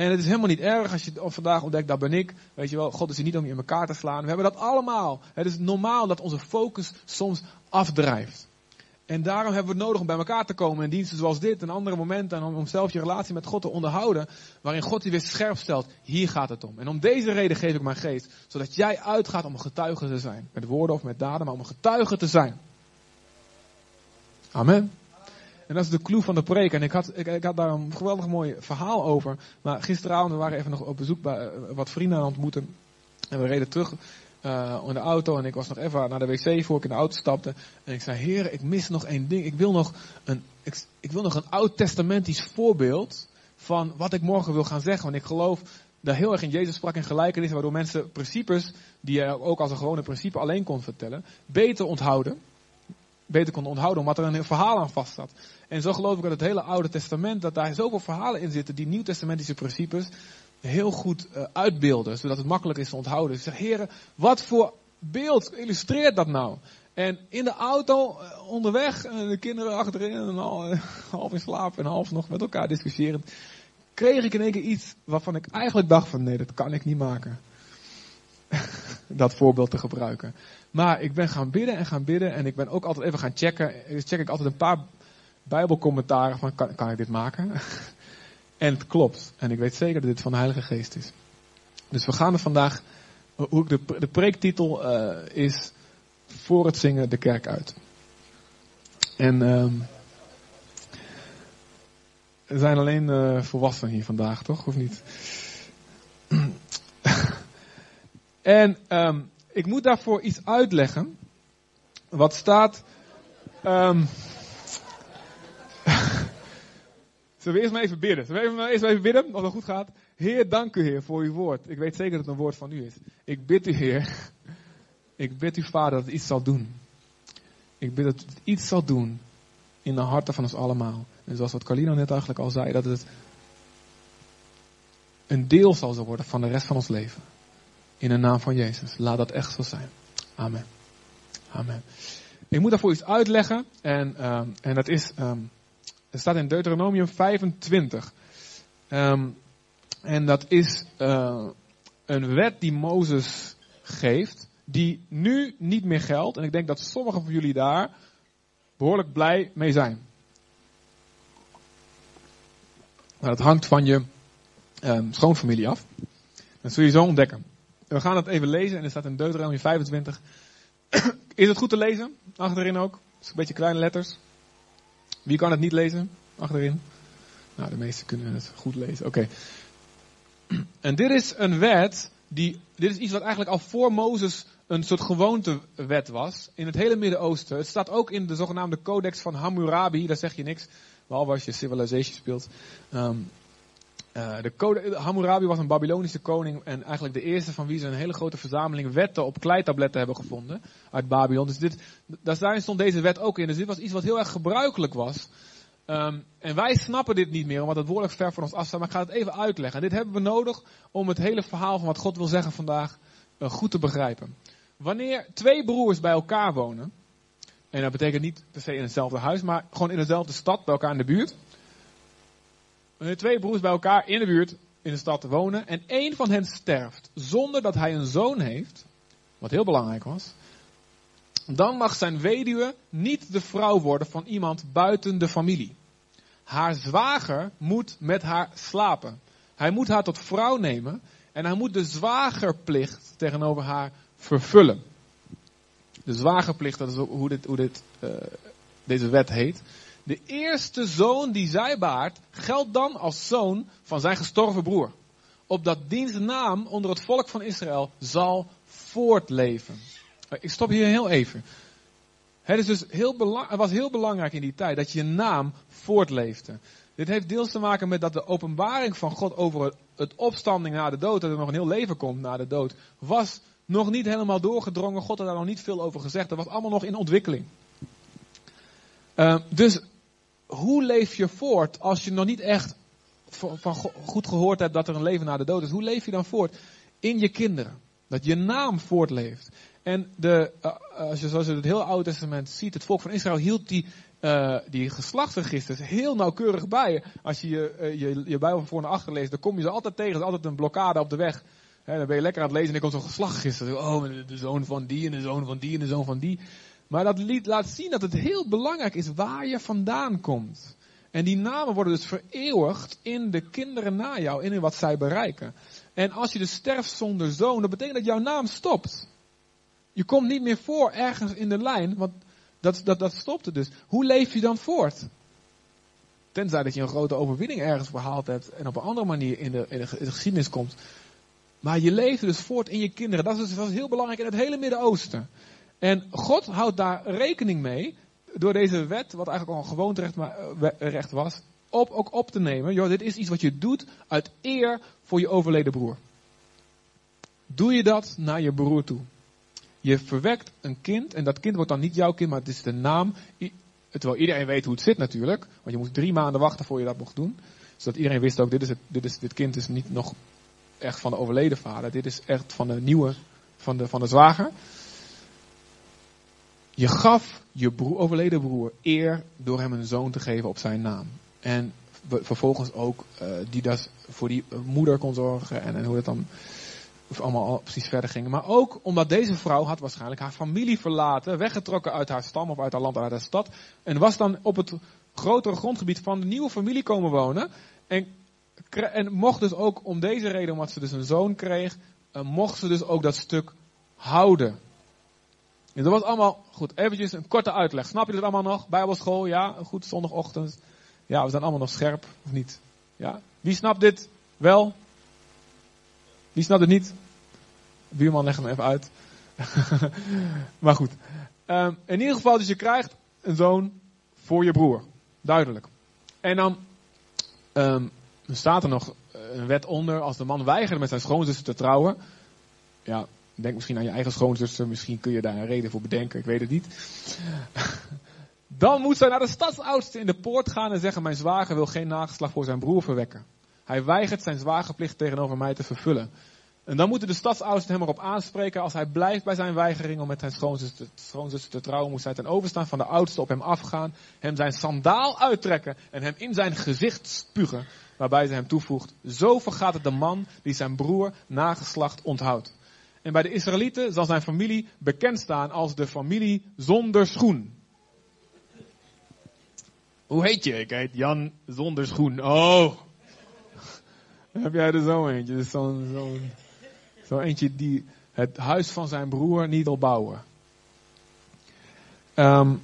En het is helemaal niet erg als je vandaag ontdekt, daar ben ik. Weet je wel, God is hier niet om je in elkaar te slaan. We hebben dat allemaal. Het is normaal dat onze focus soms afdrijft. En daarom hebben we het nodig om bij elkaar te komen in diensten zoals dit en andere momenten. En om, zelf je relatie met God te onderhouden. Waarin God je weer scherp stelt. Hier gaat het om. En om deze reden geef ik mijn geest. Zodat jij uitgaat om getuige te zijn. Met woorden of met daden, maar om getuige te zijn. Amen. En dat is de clue van de preek. En ik had, ik, ik had daar een geweldig mooi verhaal over. Maar gisteravond, we waren even nog op bezoek bij uh, wat vrienden aan ontmoeten. En we reden terug uh, in de auto. En ik was nog even naar de wc voor ik in de auto stapte. En ik zei, heer, ik mis nog één ding. Ik wil nog een, ik, ik wil nog een oud-testamentisch voorbeeld van wat ik morgen wil gaan zeggen. Want ik geloof dat heel erg in Jezus sprak in gelijkenis. Waardoor mensen principes, die je ook als een gewone principe alleen kon vertellen, beter onthouden beter konden onthouden, omdat er een verhaal aan vast zat. En zo geloof ik dat het hele Oude Testament, dat daar zoveel verhalen in zitten die Nieuw-testamentische principes heel goed uh, uitbeelden, zodat het makkelijk is te onthouden. Dus ik zeg, heren, wat voor beeld illustreert dat nou? En in de auto, uh, onderweg, de kinderen achterin, en al, half in slaap en half nog met elkaar discussiërend, kreeg ik in één keer iets waarvan ik eigenlijk dacht van, nee, dat kan ik niet maken. dat voorbeeld te gebruiken. Maar ik ben gaan bidden en gaan bidden. En ik ben ook altijd even gaan checken. Dus check ik altijd een paar bijbelcommentaren van kan, kan ik dit maken? en het klopt. En ik weet zeker dat dit van de Heilige Geest is. Dus we gaan er vandaag, hoe de, de preektitel uh, is voor het zingen de kerk uit. En um, er zijn alleen uh, volwassenen hier vandaag, toch? Of niet? en um, ik moet daarvoor iets uitleggen. Wat staat. Um, Zullen we eerst maar even bidden? Zullen we eerst maar even bidden, of het goed gaat? Heer, dank u Heer voor uw woord. Ik weet zeker dat het een woord van u is. Ik bid u Heer. Ik bid u Vader dat het iets zal doen. Ik bid dat het iets zal doen in de harten van ons allemaal. En zoals wat Carlino net eigenlijk al zei, dat het een deel zal worden van de rest van ons leven. In de naam van Jezus. Laat dat echt zo zijn. Amen. Amen. Ik moet daarvoor iets uitleggen. En, um, en dat is, um, staat in Deuteronomium 25. Um, en dat is uh, een wet die Mozes geeft, die nu niet meer geldt. En ik denk dat sommigen van jullie daar behoorlijk blij mee zijn. Maar dat hangt van je schoonfamilie af. Dat zul je zo ontdekken. We gaan het even lezen en er staat in Deuteronomium 25. is het goed te lezen? Achterin ook. Het is een beetje kleine letters. Wie kan het niet lezen? Achterin. Nou, de meesten kunnen het goed lezen. Oké. En dit is een wet die, dit is iets wat eigenlijk al voor Mozes een soort gewoontewet was in het hele Midden-Oosten. Het staat ook in de zogenaamde Codex van Hammurabi, daar zeg je niks, behalve als je Civilization speelt. Um, uh, de code, Hammurabi was een Babylonische koning en eigenlijk de eerste van wie ze een hele grote verzameling wetten op kleitabletten hebben gevonden uit Babylon. Dus dit, daarin stond deze wet ook in. Dus dit was iets wat heel erg gebruikelijk was. Um, en wij snappen dit niet meer, omdat het woordelijk ver van ons afstaat. Maar ik ga het even uitleggen. En dit hebben we nodig om het hele verhaal van wat God wil zeggen vandaag uh, goed te begrijpen. Wanneer twee broers bij elkaar wonen, en dat betekent niet per se in hetzelfde huis, maar gewoon in dezelfde stad, bij elkaar in de buurt. Wanneer twee broers bij elkaar in de buurt, in de stad wonen, en één van hen sterft zonder dat hij een zoon heeft, wat heel belangrijk was, dan mag zijn weduwe niet de vrouw worden van iemand buiten de familie. Haar zwager moet met haar slapen. Hij moet haar tot vrouw nemen en hij moet de zwagerplicht tegenover haar vervullen. De zwagerplicht, dat is hoe, dit, hoe dit, uh, deze wet heet. De eerste zoon die zij baart, geldt dan als zoon van zijn gestorven broer. Opdat diens naam onder het volk van Israël zal voortleven. Ik stop hier heel even. Het, is dus heel het was heel belangrijk in die tijd dat je naam voortleefde. Dit heeft deels te maken met dat de openbaring van God over het opstanding na de dood, dat er nog een heel leven komt na de dood, was nog niet helemaal doorgedrongen. God had daar nog niet veel over gezegd. Dat was allemaal nog in ontwikkeling. Uh, dus hoe leef je voort als je nog niet echt van, goed gehoord hebt dat er een leven na de dood is? Hoe leef je dan voort? In je kinderen. Dat je naam voortleeft. En de, uh, als je zoals je het heel Oude Testament ziet, het volk van Israël hield die, uh, die geslachtsregisters heel nauwkeurig bij. Als je je, je, je Bijbel voor naar achter leest, dan kom je ze altijd tegen. Er is altijd een blokkade op de weg. He, dan ben je lekker aan het lezen en dan komt zo'n geslachtregister. Oh, de zoon van die en de zoon van die en de zoon van die. Maar dat laat zien dat het heel belangrijk is waar je vandaan komt. En die namen worden dus vereeuwigd in de kinderen na jou, in wat zij bereiken. En als je dus sterft zonder zoon, dat betekent dat jouw naam stopt. Je komt niet meer voor ergens in de lijn, want dat, dat, dat stopte dus. Hoe leef je dan voort? Tenzij dat je een grote overwinning ergens verhaald hebt en op een andere manier in de, in de, in de geschiedenis komt. Maar je leeft dus voort in je kinderen. Dat is, dus, dat is heel belangrijk in het hele Midden-Oosten. En God houdt daar rekening mee, door deze wet, wat eigenlijk al een gewoonterecht recht was, op, ook op te nemen. Joh, dit is iets wat je doet uit eer voor je overleden broer. Doe je dat naar je broer toe. Je verwekt een kind, en dat kind wordt dan niet jouw kind, maar het is de naam. Terwijl iedereen weet hoe het zit natuurlijk, want je moet drie maanden wachten voor je dat mocht doen. Zodat iedereen wist ook, dit, is het, dit, is, dit kind is niet nog echt van de overleden vader, dit is echt van de nieuwe, van de, van de zwager. Je gaf je broer, overleden broer eer door hem een zoon te geven op zijn naam. En vervolgens ook uh, die dat voor die moeder kon zorgen en, en hoe dat dan allemaal precies verder ging. Maar ook omdat deze vrouw had waarschijnlijk haar familie verlaten, weggetrokken uit haar stam of uit haar land, uit haar stad. En was dan op het grotere grondgebied van de nieuwe familie komen wonen. En, en mocht dus ook om deze reden, omdat ze dus een zoon kreeg, uh, mocht ze dus ook dat stuk houden. En dat was allemaal, goed, eventjes een korte uitleg. Snap je het allemaal nog? Bijbelschool, ja, goed, zondagochtend. Ja, we zijn allemaal nog scherp, of niet? Ja? Wie snapt dit wel? Wie snapt het niet? Buurman, leg hem even uit. maar goed. Um, in ieder geval, dus je krijgt een zoon voor je broer. Duidelijk. En dan um, staat er nog een wet onder. Als de man weigerde met zijn schoonzuster te trouwen. Ja, Denk misschien aan je eigen schoonzuster, misschien kun je daar een reden voor bedenken, ik weet het niet. Dan moet zij naar de stadsoudste in de poort gaan en zeggen: Mijn zwager wil geen nageslag voor zijn broer verwekken. Hij weigert zijn zwagerplicht tegenover mij te vervullen. En dan moeten de stadsouders hem erop aanspreken. Als hij blijft bij zijn weigering om met zijn schoonzuster, schoonzuster te trouwen, moest hij ten overstaan van de oudste op hem afgaan. Hem zijn sandaal uittrekken en hem in zijn gezicht spugen. Waarbij ze hem toevoegt, zo vergaat het de man die zijn broer nageslacht onthoudt. En bij de Israëlieten zal zijn familie bekend staan als de familie zonder schoen. Hoe heet je? Ik heet Jan zonder schoen. Oh. Heb jij er zo eentje? Zo'n zo eentje die het huis van zijn broer niet wil bouwen. Um,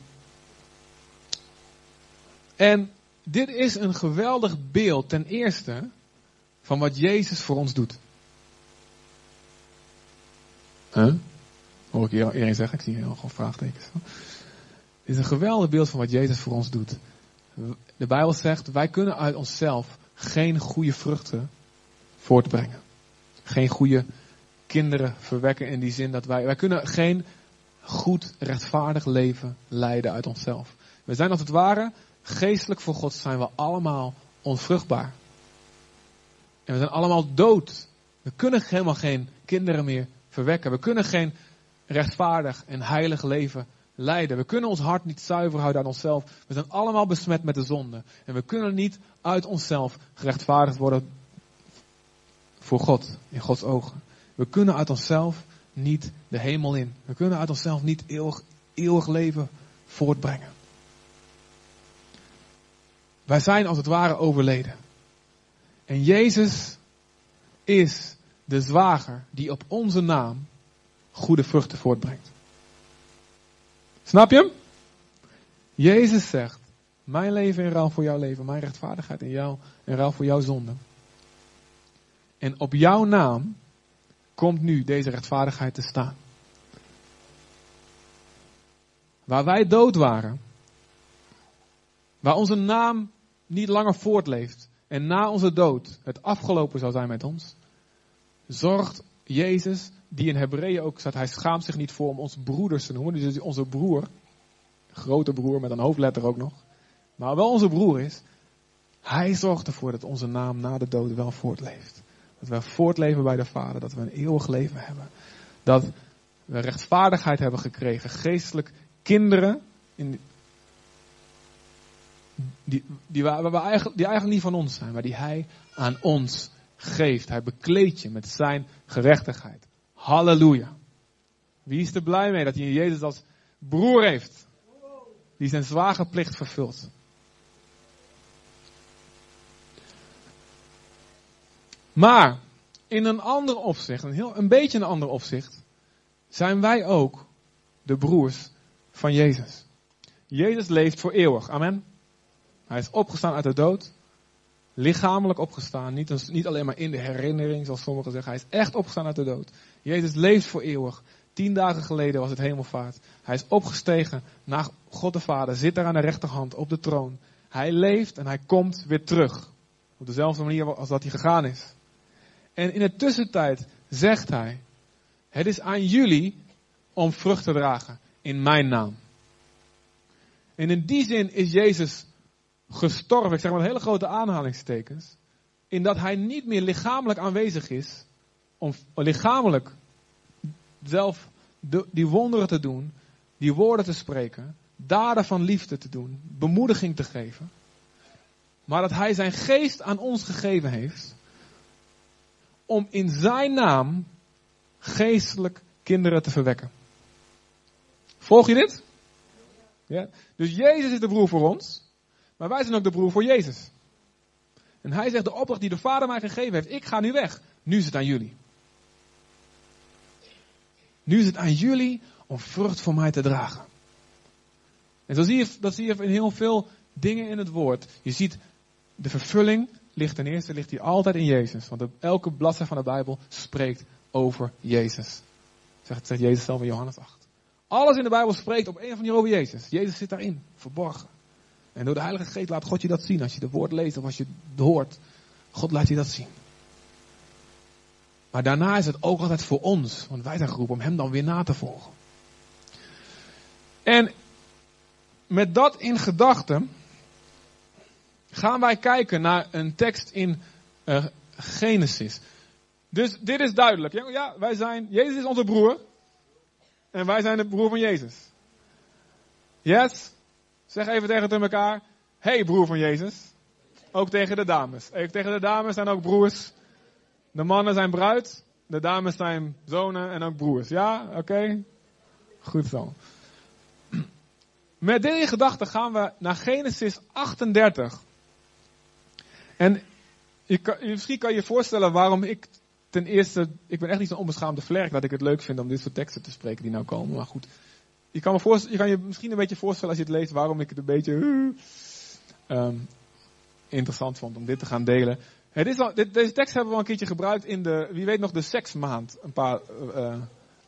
en dit is een geweldig beeld ten eerste van wat Jezus voor ons doet. Huh? Hoor ik iedereen zeggen? Ik zie heel veel vraagtekens. Dit is een geweldig beeld van wat Jezus voor ons doet. De Bijbel zegt, wij kunnen uit onszelf geen goede vruchten voortbrengen. Geen goede kinderen verwekken in die zin dat wij, wij kunnen geen goed, rechtvaardig leven leiden uit onszelf. We zijn als het ware, geestelijk voor God zijn we allemaal onvruchtbaar. En we zijn allemaal dood. We kunnen helemaal geen kinderen meer verwekken. We kunnen geen rechtvaardig en heilig leven leiden. We kunnen ons hart niet zuiver houden aan onszelf. We zijn allemaal besmet met de zonde. En we kunnen niet uit onszelf gerechtvaardigd worden voor God, in Gods ogen. We kunnen uit onszelf niet de hemel in. We kunnen uit onszelf niet eeuwig, eeuwig leven voortbrengen. Wij zijn als het ware overleden. En Jezus is de zwager die op onze naam goede vruchten voortbrengt. Snap je hem? Jezus zegt, mijn leven in ruil voor jouw leven, mijn rechtvaardigheid in jou, in ruil voor jouw zonde. En op jouw naam komt nu deze rechtvaardigheid te staan. Waar wij dood waren, waar onze naam niet langer voortleeft en na onze dood het afgelopen zou zijn met ons, zorgt Jezus, die in Hebreeën ook staat, hij schaamt zich niet voor om ons broeders te noemen, dus onze broer, grote broer met een hoofdletter ook nog, maar wel onze broer is, hij zorgt ervoor dat onze naam na de dood wel voortleeft. Dat we voortleven bij de Vader. Dat we een eeuwig leven hebben. Dat we rechtvaardigheid hebben gekregen. Geestelijk kinderen. In, die, die, eigenlijk, die eigenlijk niet van ons zijn. Maar die Hij aan ons geeft. Hij bekleedt je met zijn gerechtigheid. Halleluja. Wie is er blij mee dat hij Jezus als broer heeft? Die zijn zware plicht vervult. Maar in een ander opzicht, een, heel, een beetje een ander opzicht, zijn wij ook de broers van Jezus. Jezus leeft voor eeuwig. Amen. Hij is opgestaan uit de dood. Lichamelijk opgestaan. Niet, niet alleen maar in de herinnering, zoals sommigen zeggen. Hij is echt opgestaan uit de dood. Jezus leeft voor eeuwig. Tien dagen geleden was het hemelvaart. Hij is opgestegen naar God de Vader. Zit daar aan de rechterhand op de troon. Hij leeft en hij komt weer terug. Op dezelfde manier als dat hij gegaan is. En in de tussentijd zegt hij, het is aan jullie om vrucht te dragen in mijn naam. En in die zin is Jezus gestorven, ik zeg maar hele grote aanhalingstekens, in dat hij niet meer lichamelijk aanwezig is, om lichamelijk zelf die wonderen te doen, die woorden te spreken, daden van liefde te doen, bemoediging te geven. Maar dat hij zijn geest aan ons gegeven heeft, om in zijn naam geestelijk kinderen te verwekken. Volg je dit? Ja? Dus Jezus is de broer voor ons, maar wij zijn ook de broer voor Jezus. En hij zegt, de opdracht die de Vader mij gegeven heeft, ik ga nu weg. Nu is het aan jullie. Nu is het aan jullie om vrucht voor mij te dragen. En zo zie je, dat zie je in heel veel dingen in het woord. Je ziet de vervulling ligt ten eerste ligt hij altijd in Jezus. Want elke bladzijde van de Bijbel spreekt over Jezus. Zegt, zegt Jezus zelf in Johannes 8. Alles in de Bijbel spreekt op een of andere manier over Jezus. Jezus zit daarin, verborgen. En door de Heilige Geest laat God je dat zien. Als je de woord leest of als je het hoort. God laat je dat zien. Maar daarna is het ook altijd voor ons. Want wij zijn geroepen om hem dan weer na te volgen. En met dat in gedachten gaan wij kijken naar een tekst in uh, Genesis. Dus dit is duidelijk. Ja, wij zijn, Jezus is onze broer. En wij zijn de broer van Jezus. Yes? Zeg even tegen elkaar. Hey broer van Jezus. Ook tegen de dames. Even tegen de dames zijn ook broers. De mannen zijn bruid. De dames zijn zonen en ook broers. Ja? Oké? Goed zo. Met deze gedachte gaan we naar Genesis 38. En misschien kan je je voorstellen waarom ik ten eerste, ik ben echt niet zo'n onbeschaamde vlerk dat ik het leuk vind om dit soort teksten te spreken die nou komen. Maar goed, je kan, me je, kan je misschien een beetje voorstellen als je het leest waarom ik het een beetje uh, interessant vond om dit te gaan delen. Het is al, dit, deze tekst hebben we al een keertje gebruikt in de, wie weet nog, de seksmaand. Een paar, uh,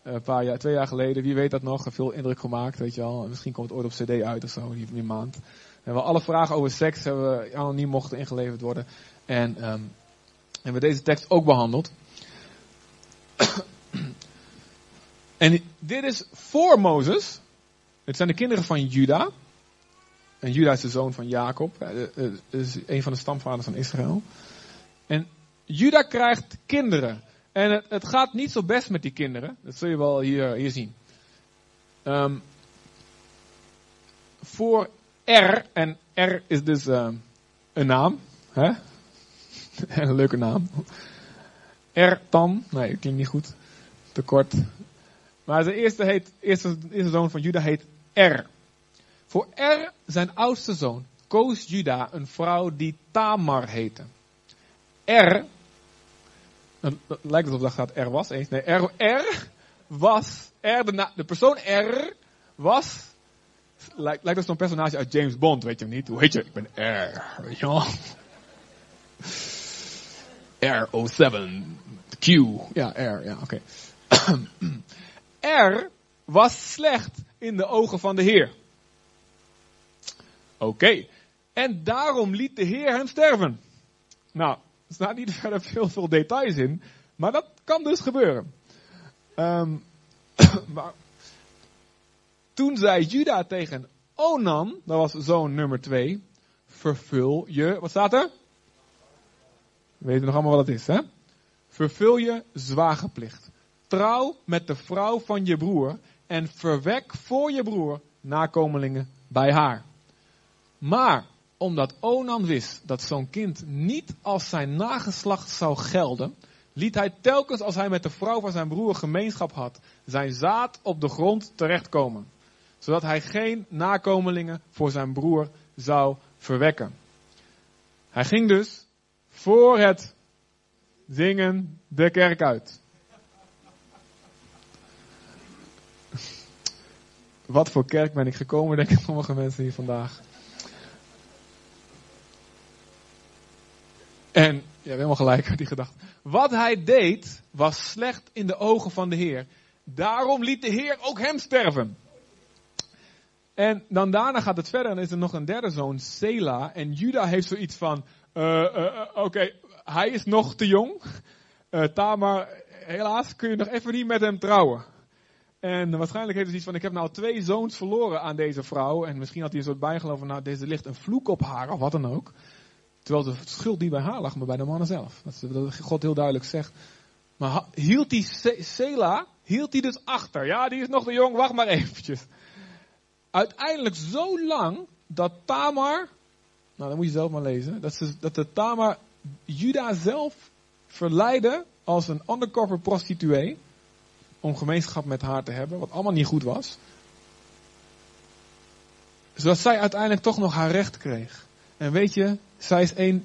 een paar jaar, twee jaar geleden. Wie weet dat nog? Veel indruk gemaakt, weet je wel. Misschien komt het ooit op cd uit of zo, die, die maand. We hebben alle vragen over seks hebben anoniem mochten ingeleverd worden. En um, hebben we deze tekst ook behandeld. En dit is voor Mozes. Het zijn de kinderen van Juda. En Juda is de zoon van Jacob. Het is een van de stamvaders van Israël. En Juda krijgt kinderen. En het, gaat niet zo best met die kinderen. Dat zul je wel hier, hier zien. Um, voor R, en R is dus een naam. Hè? een leuke naam. Ertan, nee, klinkt niet goed. Te kort. Maar zijn eerste, heet, eerste, eerste zoon van Juda heet Er. Voor Er, zijn oudste zoon, koos Juda een vrouw die Tamar heette. Er, het lijkt alsof dat gaat er was eens. Nee, er, er was, er, de, de persoon R was, lijkt, lijkt zo'n personage uit James Bond, weet je niet? Hoe heet je? Ik ben R, weet je wel. R07. Q. Ja, R. Ja, oké. Okay. R was slecht in de ogen van de Heer. Oké. En daarom liet de Heer hem sterven. Nou, er staat niet verder veel, details in. Maar dat kan dus gebeuren. Um, maar, toen zei Juda tegen Onan, dat was zoon nummer 2, vervul je, wat staat er? We weten nog allemaal wat het is, hè? Vervul je zwagerplicht. Trouw met de vrouw van je broer en verwek voor je broer nakomelingen bij haar. Maar omdat Onan wist dat zo'n kind niet als zijn nageslacht zou gelden, liet hij telkens als hij met de vrouw van zijn broer gemeenschap had, zijn zaad op de grond terechtkomen, zodat hij geen nakomelingen voor zijn broer zou verwekken. Hij ging dus voor het zingen de kerk uit. Wat voor kerk ben ik gekomen, denken sommige mensen hier vandaag. En je hebt helemaal gelijk die gedachte. Wat hij deed was slecht in de ogen van de Heer. Daarom liet de Heer ook hem sterven. En dan daarna gaat het verder en is er nog een derde zoon, Sela. En Juda heeft zoiets van, uh, uh, oké, hij is nog te jong. Tamar, helaas kun je nog even niet met hem trouwen. En waarschijnlijk heeft hij zoiets van, ik heb nou twee zoons verloren aan deze vrouw. En misschien had hij een soort bijgeloof van, nou, deze ligt een vloek op haar, of wat dan ook. Terwijl de schuld niet bij haar lag, maar bij de mannen zelf. Dat, God heel duidelijk zegt. Maar hield die Sela, hield hij dus achter. Ja, die is nog te jong, wacht maar eventjes. Uiteindelijk zo lang dat Tamar nou, dan moet je zelf maar lezen. Dat, ze, dat de Tamar Juda zelf verleidde als een undercover prostituee. Om gemeenschap met haar te hebben, wat allemaal niet goed was. Zodat zij uiteindelijk toch nog haar recht kreeg. En weet je, zij is een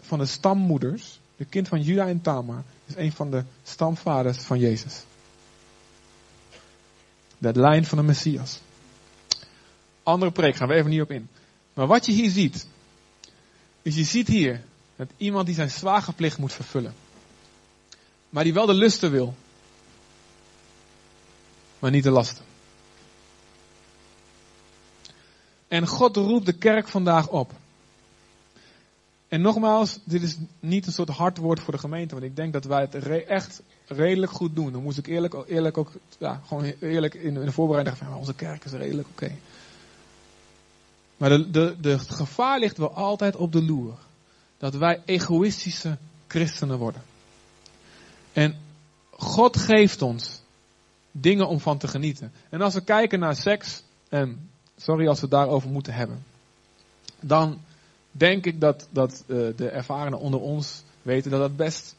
van de stammoeders. De kind van Juda en Tamar. Is een van de stamvaders van Jezus. De lijn van de Messias. Andere preek gaan we even niet op in. Maar wat je hier ziet, dus je ziet hier dat iemand die zijn zwagerplicht moet vervullen. Maar die wel de lusten wil. Maar niet de lasten. En God roept de kerk vandaag op. En nogmaals, dit is niet een soort hard woord voor de gemeente, want ik denk dat wij het echt redelijk goed doen. Dan moest ik eerlijk, eerlijk ook, ja, gewoon eerlijk in, de voorbereiding van onze kerk is redelijk oké. Maar de, de, de gevaar ligt wel altijd op de loer. Dat wij egoïstische christenen worden. En God geeft ons dingen om van te genieten. En als we kijken naar seks, en sorry als we het daarover moeten hebben, dan denk ik dat, dat uh, de ervarenen onder ons weten dat dat best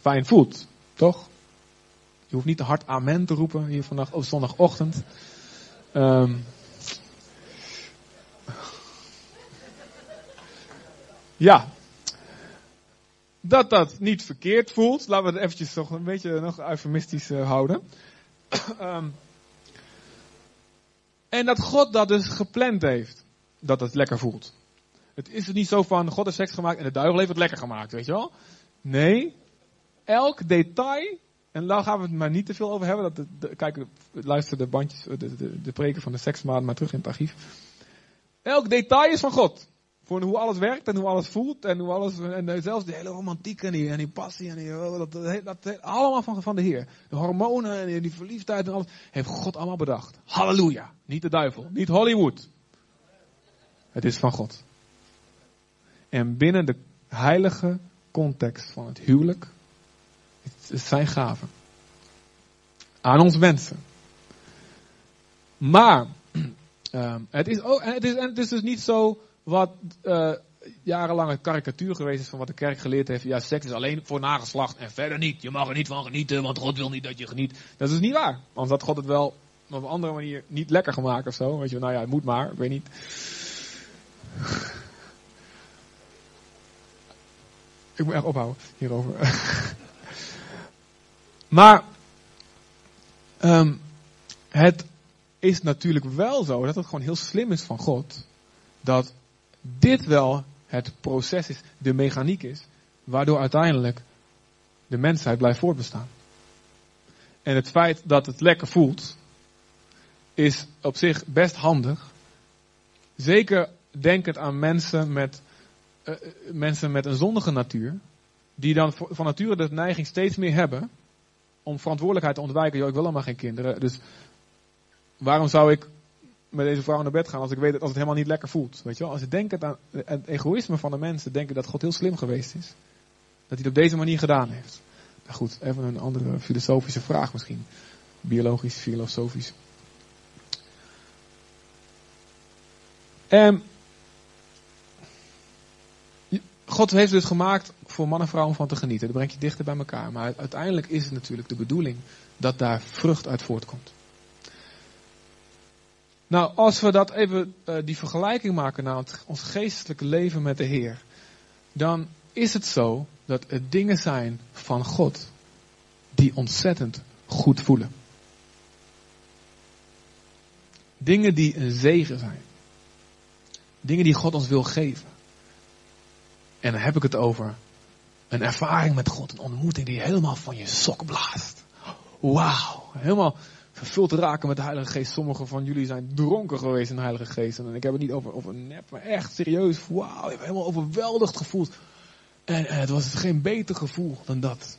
fijn voelt. Toch? Je hoeft niet te hard amen te roepen hier vandaag op zondagochtend. Um, ja. Dat dat niet verkeerd voelt. Laten we het eventjes toch een beetje nog eufemistisch uh, houden. Um, en dat God dat dus gepland heeft. Dat het lekker voelt. Het is dus niet zo van God heeft seks gemaakt en de duivel heeft het lekker gemaakt, weet je wel? Nee. Elk detail en daar gaan we het maar niet te veel over hebben. Dat de, de, kijk, luister de bandjes, de, de, de preken van de seksmaat maar terug in het archief. Elk detail is van God. Voor hoe alles werkt en hoe alles voelt en hoe alles, en zelfs de hele romantiek en die, en die passie en die, dat, dat, dat, allemaal van, van de Heer. De hormonen en die, die verliefdheid en alles, heeft God allemaal bedacht. Halleluja. Niet de duivel, niet Hollywood. Het is van God. En binnen de heilige context van het huwelijk het zijn gave. Aan ons mensen. Maar, um, het, is ook, het, is, het is dus niet zo wat uh, jarenlang een karikatuur geweest is van wat de kerk geleerd heeft. Ja, seks is alleen voor nageslacht en verder niet. Je mag er niet van genieten, want God wil niet dat je geniet. Dat is niet waar. Anders had God het wel op een andere manier niet lekker gemaakt of zo. Weet je, nou ja, het moet maar, ik weet niet. Ik moet echt ophouden hierover. Maar um, het is natuurlijk wel zo dat het gewoon heel slim is van God. Dat dit wel het proces is, de mechaniek is, waardoor uiteindelijk de mensheid blijft voortbestaan. En het feit dat het lekker voelt, is op zich best handig. Zeker denkend aan mensen met, uh, mensen met een zondige natuur, die dan van nature de neiging steeds meer hebben om verantwoordelijkheid te ontwijken. Joh, ik wil allemaal geen kinderen. Dus waarom zou ik met deze vrouw naar bed gaan als ik weet dat als het helemaal niet lekker voelt? Weet je wel? Als je denkt aan het egoïsme van de mensen, denken dat God heel slim geweest is. Dat hij het op deze manier gedaan heeft. Nou goed, even een andere filosofische vraag misschien. Biologisch, filosofisch. En God heeft dus gemaakt voor man en vrouw om van te genieten. Dat brengt je dichter bij elkaar. Maar uiteindelijk is het natuurlijk de bedoeling dat daar vrucht uit voortkomt. Nou, als we dat even, uh, die vergelijking maken naar ons geestelijke leven met de Heer. Dan is het zo dat het dingen zijn van God die ontzettend goed voelen. Dingen die een zegen zijn. Dingen die God ons wil geven. En dan heb ik het over een ervaring met God, een ontmoeting die helemaal van je sok blaast. Wauw, helemaal vervuld raken met de Heilige Geest. Sommigen van jullie zijn dronken geweest in de Heilige Geest. En ik heb het niet over, over nep, maar echt serieus. Wauw, ik heb helemaal overweldigd gevoeld. En, en het was geen beter gevoel dan dat.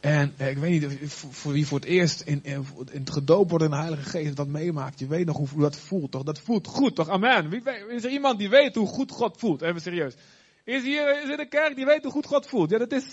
En eh, ik weet niet voor wie voor het eerst in, in, het gedoopt wordt in de Heilige Geest dat meemaakt. Je weet nog hoe, dat voelt, toch? Dat voelt goed, toch? Amen. Wie, is er iemand die weet hoe goed God voelt? Even serieus. Is hier is in de kerk die weet hoe goed God voelt. Ja, dat is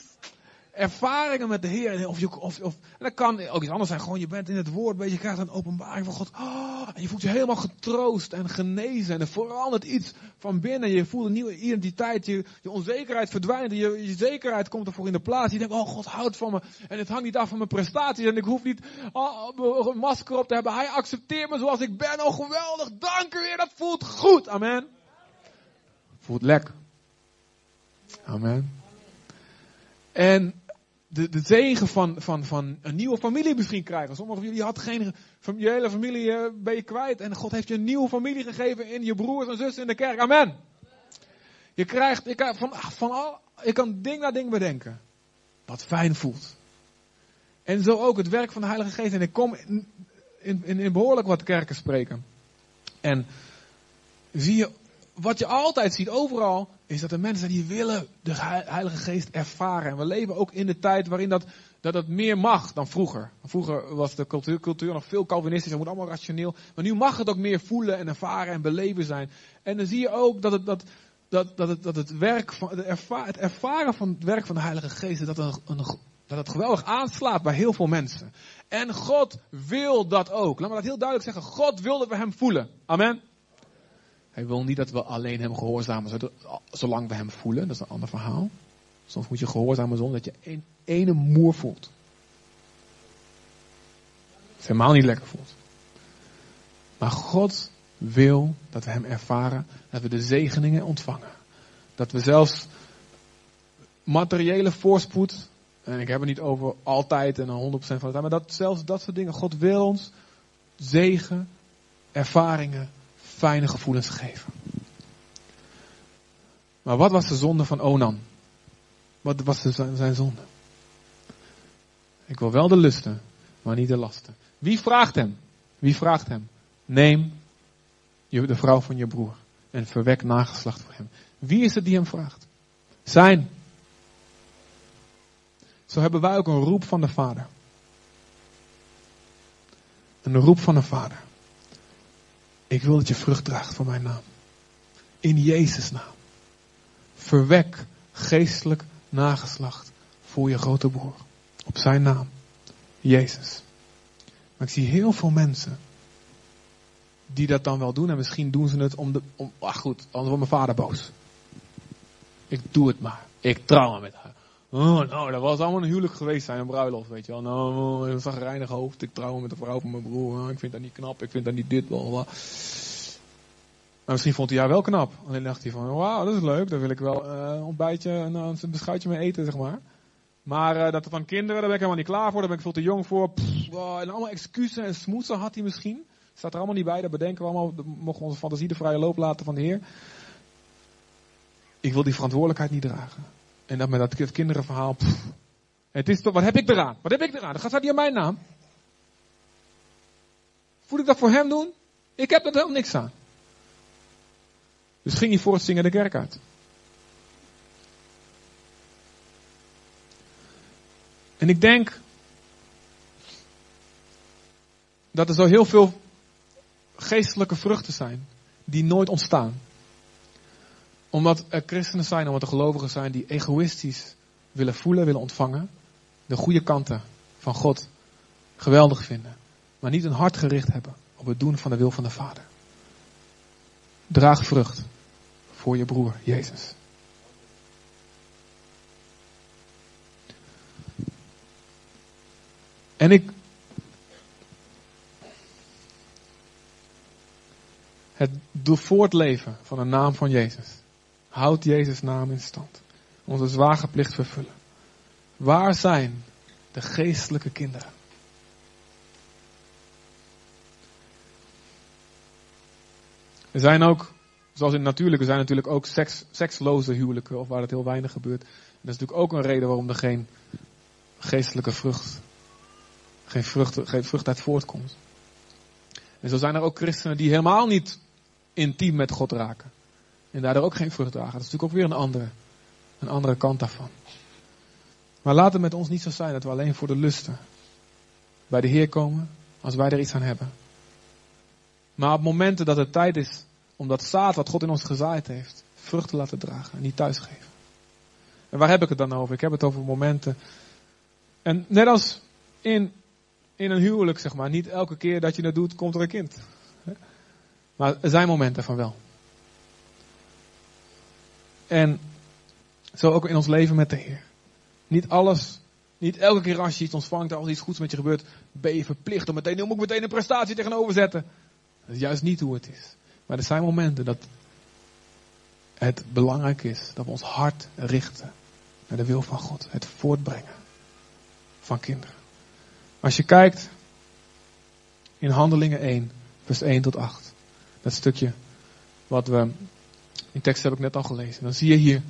ervaringen met de Heer. Of je, of, of, en dat kan ook iets anders zijn. Gewoon je bent in het woord, je krijgt een openbaring van God. Oh, en je voelt je helemaal getroost en genezen. En er verandert iets van binnen. Je voelt een nieuwe identiteit. Je, je onzekerheid verdwijnt. Je, je zekerheid komt ervoor in de plaats. Je denkt, oh God houdt van me. En het hangt niet af van mijn prestaties. En ik hoef niet oh, een masker op te hebben. Hij accepteert me zoals ik ben. Oh geweldig. Dank u weer. Dat voelt goed. Amen. Voelt lekker. Amen. En de, de zegen van, van, van een nieuwe familie misschien krijgen. Sommigen van jullie hadden geen je hele familie uh, ben je kwijt. En God heeft je een nieuwe familie gegeven in je broers en zussen in de kerk. Amen. Je krijgt, je van, van al, je kan ding na ding bedenken. Wat fijn voelt. En zo ook het werk van de Heilige Geest. En ik kom in, in, in behoorlijk wat kerken spreken. En zie je wat je altijd ziet overal, is dat er mensen die willen de Heilige Geest ervaren. En we leven ook in de tijd waarin dat, dat het meer mag dan vroeger. Vroeger was de cultuur, cultuur nog veel Calvinistisch, het moet allemaal rationeel. Maar nu mag het ook meer voelen en ervaren en beleven zijn. En dan zie je ook dat het, dat, dat, dat het, dat het werk van, het ervaren van het werk van de Heilige Geest, dat een, Dat het geweldig aanslaat bij heel veel mensen. En God wil dat ook. Laat me dat heel duidelijk zeggen. God wil dat we hem voelen. Amen. Hij wil niet dat we alleen hem gehoorzamen zolang we hem voelen. Dat is een ander verhaal. Soms moet je gehoorzamen zonder dat je een ene moer voelt. Het helemaal niet lekker voelt. Maar God wil dat we hem ervaren, dat we de zegeningen ontvangen. Dat we zelfs materiële voorspoed, en ik heb het niet over altijd en 100% van de tijd, maar dat zelfs dat soort dingen. God wil ons zegen, ervaringen, fijne gevoelens geven. Maar wat was de zonde van Onan? Wat was zijn zonde? Ik wil wel de lusten, maar niet de lasten. Wie vraagt hem? Wie vraagt hem? Neem de vrouw van je broer en verwek nageslacht voor hem. Wie is het die hem vraagt? Zijn. Zo hebben wij ook een roep van de Vader. Een roep van de Vader. Ik wil dat je vrucht draagt voor mijn naam. In Jezus' naam. Verwek geestelijk nageslacht voor je grote broer. Op zijn naam. Jezus. Maar ik zie heel veel mensen die dat dan wel doen. En misschien doen ze het om de. Om, ach goed, anders wordt mijn vader boos. Ik doe het maar. Ik trouw me met. Oh, nou, dat was allemaal een huwelijk geweest zijn, een bruiloft, weet je wel. Nou, een zagrijnig hoofd. Ik trouw me met de vrouw van mijn broer. Oh, ik vind dat niet knap. Ik vind dat niet dit. Bla, Maar misschien vond hij haar wel knap. Alleen dacht hij van, wauw, dat is leuk. Daar wil ik wel uh, een ontbijtje en een beschuitje mee eten, zeg maar. Maar uh, dat van kinderen, daar ben ik helemaal niet klaar voor. Daar ben ik veel te jong voor. En allemaal excuses en smoetsen had hij misschien. Staat er allemaal niet bij. Dat bedenken we allemaal. Mogen onze fantasie de vrije loop laten van de Heer. Ik wil die verantwoordelijkheid niet dragen. En dat met dat kinderenverhaal. Het is toch, wat heb ik eraan? Wat heb ik eraan? Dan gaat hij aan mijn naam. Voel ik dat voor hem doen? Ik heb er helemaal niks aan. Dus ging hij voor het zingen de kerk uit. En ik denk dat er zo heel veel geestelijke vruchten zijn die nooit ontstaan. Omdat er christenen zijn, omdat er gelovigen zijn die egoïstisch willen voelen, willen ontvangen. De goede kanten van God geweldig vinden. Maar niet een hart gericht hebben op het doen van de wil van de Vader. Draag vrucht voor je broer Jezus. En ik. Het voortleven van de naam van Jezus. Houd Jezus' naam in stand. Onze zware plicht vervullen. Waar zijn de geestelijke kinderen? Er zijn ook, zoals in het natuurlijke, zijn natuurlijk ook seks, seksloze huwelijken, of waar het heel weinig gebeurt. Dat is natuurlijk ook een reden waarom er geen geestelijke vrucht geen vrucht, geen vrucht uit voortkomt. En zo zijn er ook christenen die helemaal niet intiem met God raken. En daardoor ook geen vrucht dragen. Dat is natuurlijk ook weer een andere, een andere kant daarvan. Maar laat het met ons niet zo zijn dat we alleen voor de lusten bij de Heer komen als wij er iets aan hebben. Maar op momenten dat het tijd is om dat zaad wat God in ons gezaaid heeft, vrucht te laten dragen en niet thuisgeven. En waar heb ik het dan over? Ik heb het over momenten. En net als in in een huwelijk, zeg maar. Niet elke keer dat je dat doet, komt er een kind. Maar er zijn momenten van wel. En zo ook in ons leven met de Heer. Niet alles, niet elke keer als je iets ontvangt, als iets goeds met je gebeurt, ben je verplicht om meteen, om ook meteen een prestatie tegenover zetten. Dat is juist niet hoe het is. Maar er zijn momenten dat het belangrijk is dat we ons hart richten naar de wil van God. Het voortbrengen van kinderen. Als je kijkt in Handelingen 1, vers 1 tot 8. Dat stukje wat we, die tekst heb ik net al gelezen. Dan zie je hier,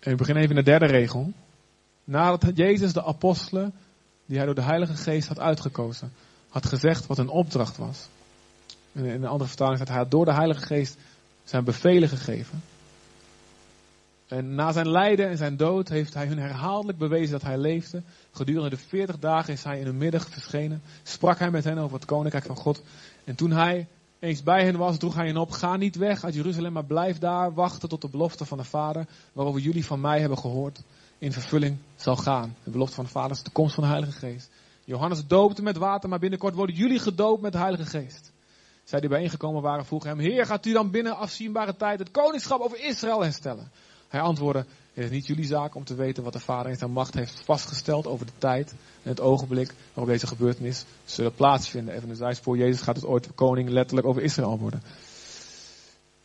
en we beginnen even in de derde regel. Nadat Jezus de apostelen, die hij door de Heilige Geest had uitgekozen, had gezegd wat een opdracht was. in een andere vertaling staat hij door de Heilige Geest zijn bevelen gegeven. En na zijn lijden en zijn dood heeft hij hun herhaaldelijk bewezen dat hij leefde. Gedurende de veertig dagen is hij in hun middag verschenen. Sprak hij met hen over het koninkrijk van God. En toen hij eens bij hen was, droeg hij hen op. Ga niet weg uit Jeruzalem, maar blijf daar wachten tot de belofte van de Vader, waarover jullie van mij hebben gehoord, in vervulling zal gaan. De belofte van de Vader is de komst van de Heilige Geest. Johannes doopte met water, maar binnenkort worden jullie gedoopt met de Heilige Geest. Zij die bijeengekomen waren vroegen hem, Heer, gaat u dan binnen afzienbare tijd het koningschap over Israël herstellen? Hij antwoordde, het is niet jullie zaak om te weten wat de Vader in zijn macht heeft vastgesteld over de tijd en het ogenblik waarop deze gebeurtenis zullen plaatsvinden. Even een zijspoor, Jezus gaat het ooit koning letterlijk over Israël worden.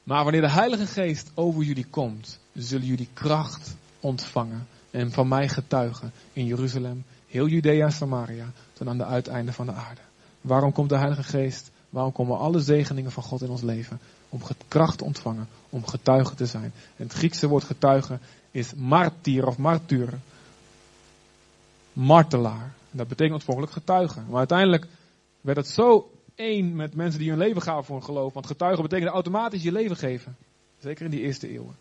Maar wanneer de Heilige Geest over jullie komt, zullen jullie kracht ontvangen en van mij getuigen in Jeruzalem, heel Judea en Samaria, tot aan de uiteinden van de aarde. Waarom komt de Heilige Geest? Waarom komen alle zegeningen van God in ons leven? Om kracht te ontvangen, om getuige te zijn. En het Griekse woord getuige is martyr of martuur. Martelaar. dat betekent oorspronkelijk getuige. Maar uiteindelijk werd het zo één met mensen die hun leven gaven voor een geloof. Want getuigen betekent automatisch je leven geven. Zeker in die eerste eeuwen.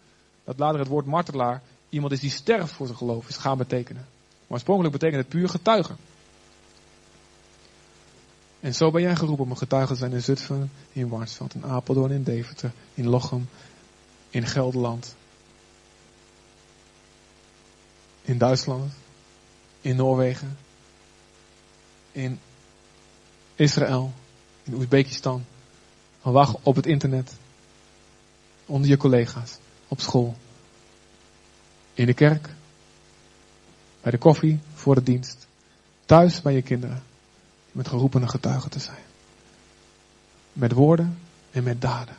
Dat later het woord martelaar iemand is die sterft voor zijn geloof is gaan betekenen. Maar oorspronkelijk betekent het puur getuigen. En zo ben jij geroepen om een getuige te zijn in Zutphen, in Warnsveld, in Apeldoorn, in Deventer, in Lochem, in Gelderland, in Duitsland, in Noorwegen, in Israël, in Oezbekistan, wacht op het internet, onder je collega's, op school, in de kerk, bij de koffie, voor de dienst, thuis bij je kinderen. Met geroepen een te zijn. Met woorden en met daden.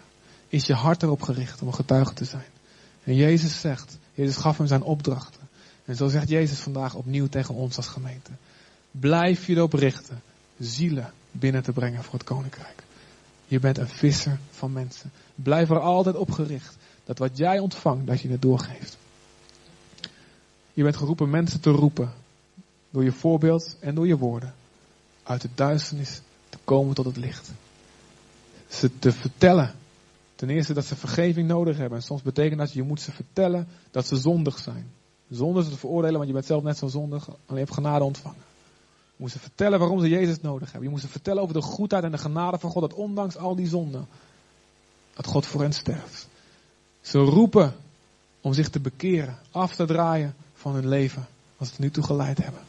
Is je hart erop gericht om een getuige te zijn. En Jezus zegt, Jezus gaf hem zijn opdrachten. En zo zegt Jezus vandaag opnieuw tegen ons als gemeente. Blijf je erop richten zielen binnen te brengen voor het koninkrijk. Je bent een visser van mensen. Blijf er altijd op gericht dat wat jij ontvangt, dat je het doorgeeft. Je bent geroepen mensen te roepen. Door je voorbeeld en door je woorden. Uit de duisternis te komen tot het licht. Ze te vertellen. Ten eerste dat ze vergeving nodig hebben. En soms betekent dat je moet ze vertellen dat ze zondig zijn. Zonder ze te veroordelen, want je bent zelf net zo zondig. Alleen je genade ontvangen. Je moet ze vertellen waarom ze Jezus nodig hebben. Je moet ze vertellen over de goedheid en de genade van God. Dat ondanks al die zonden. Dat God voor hen sterft. Ze roepen om zich te bekeren. Af te draaien van hun leven. Wat ze nu toe geleid hebben.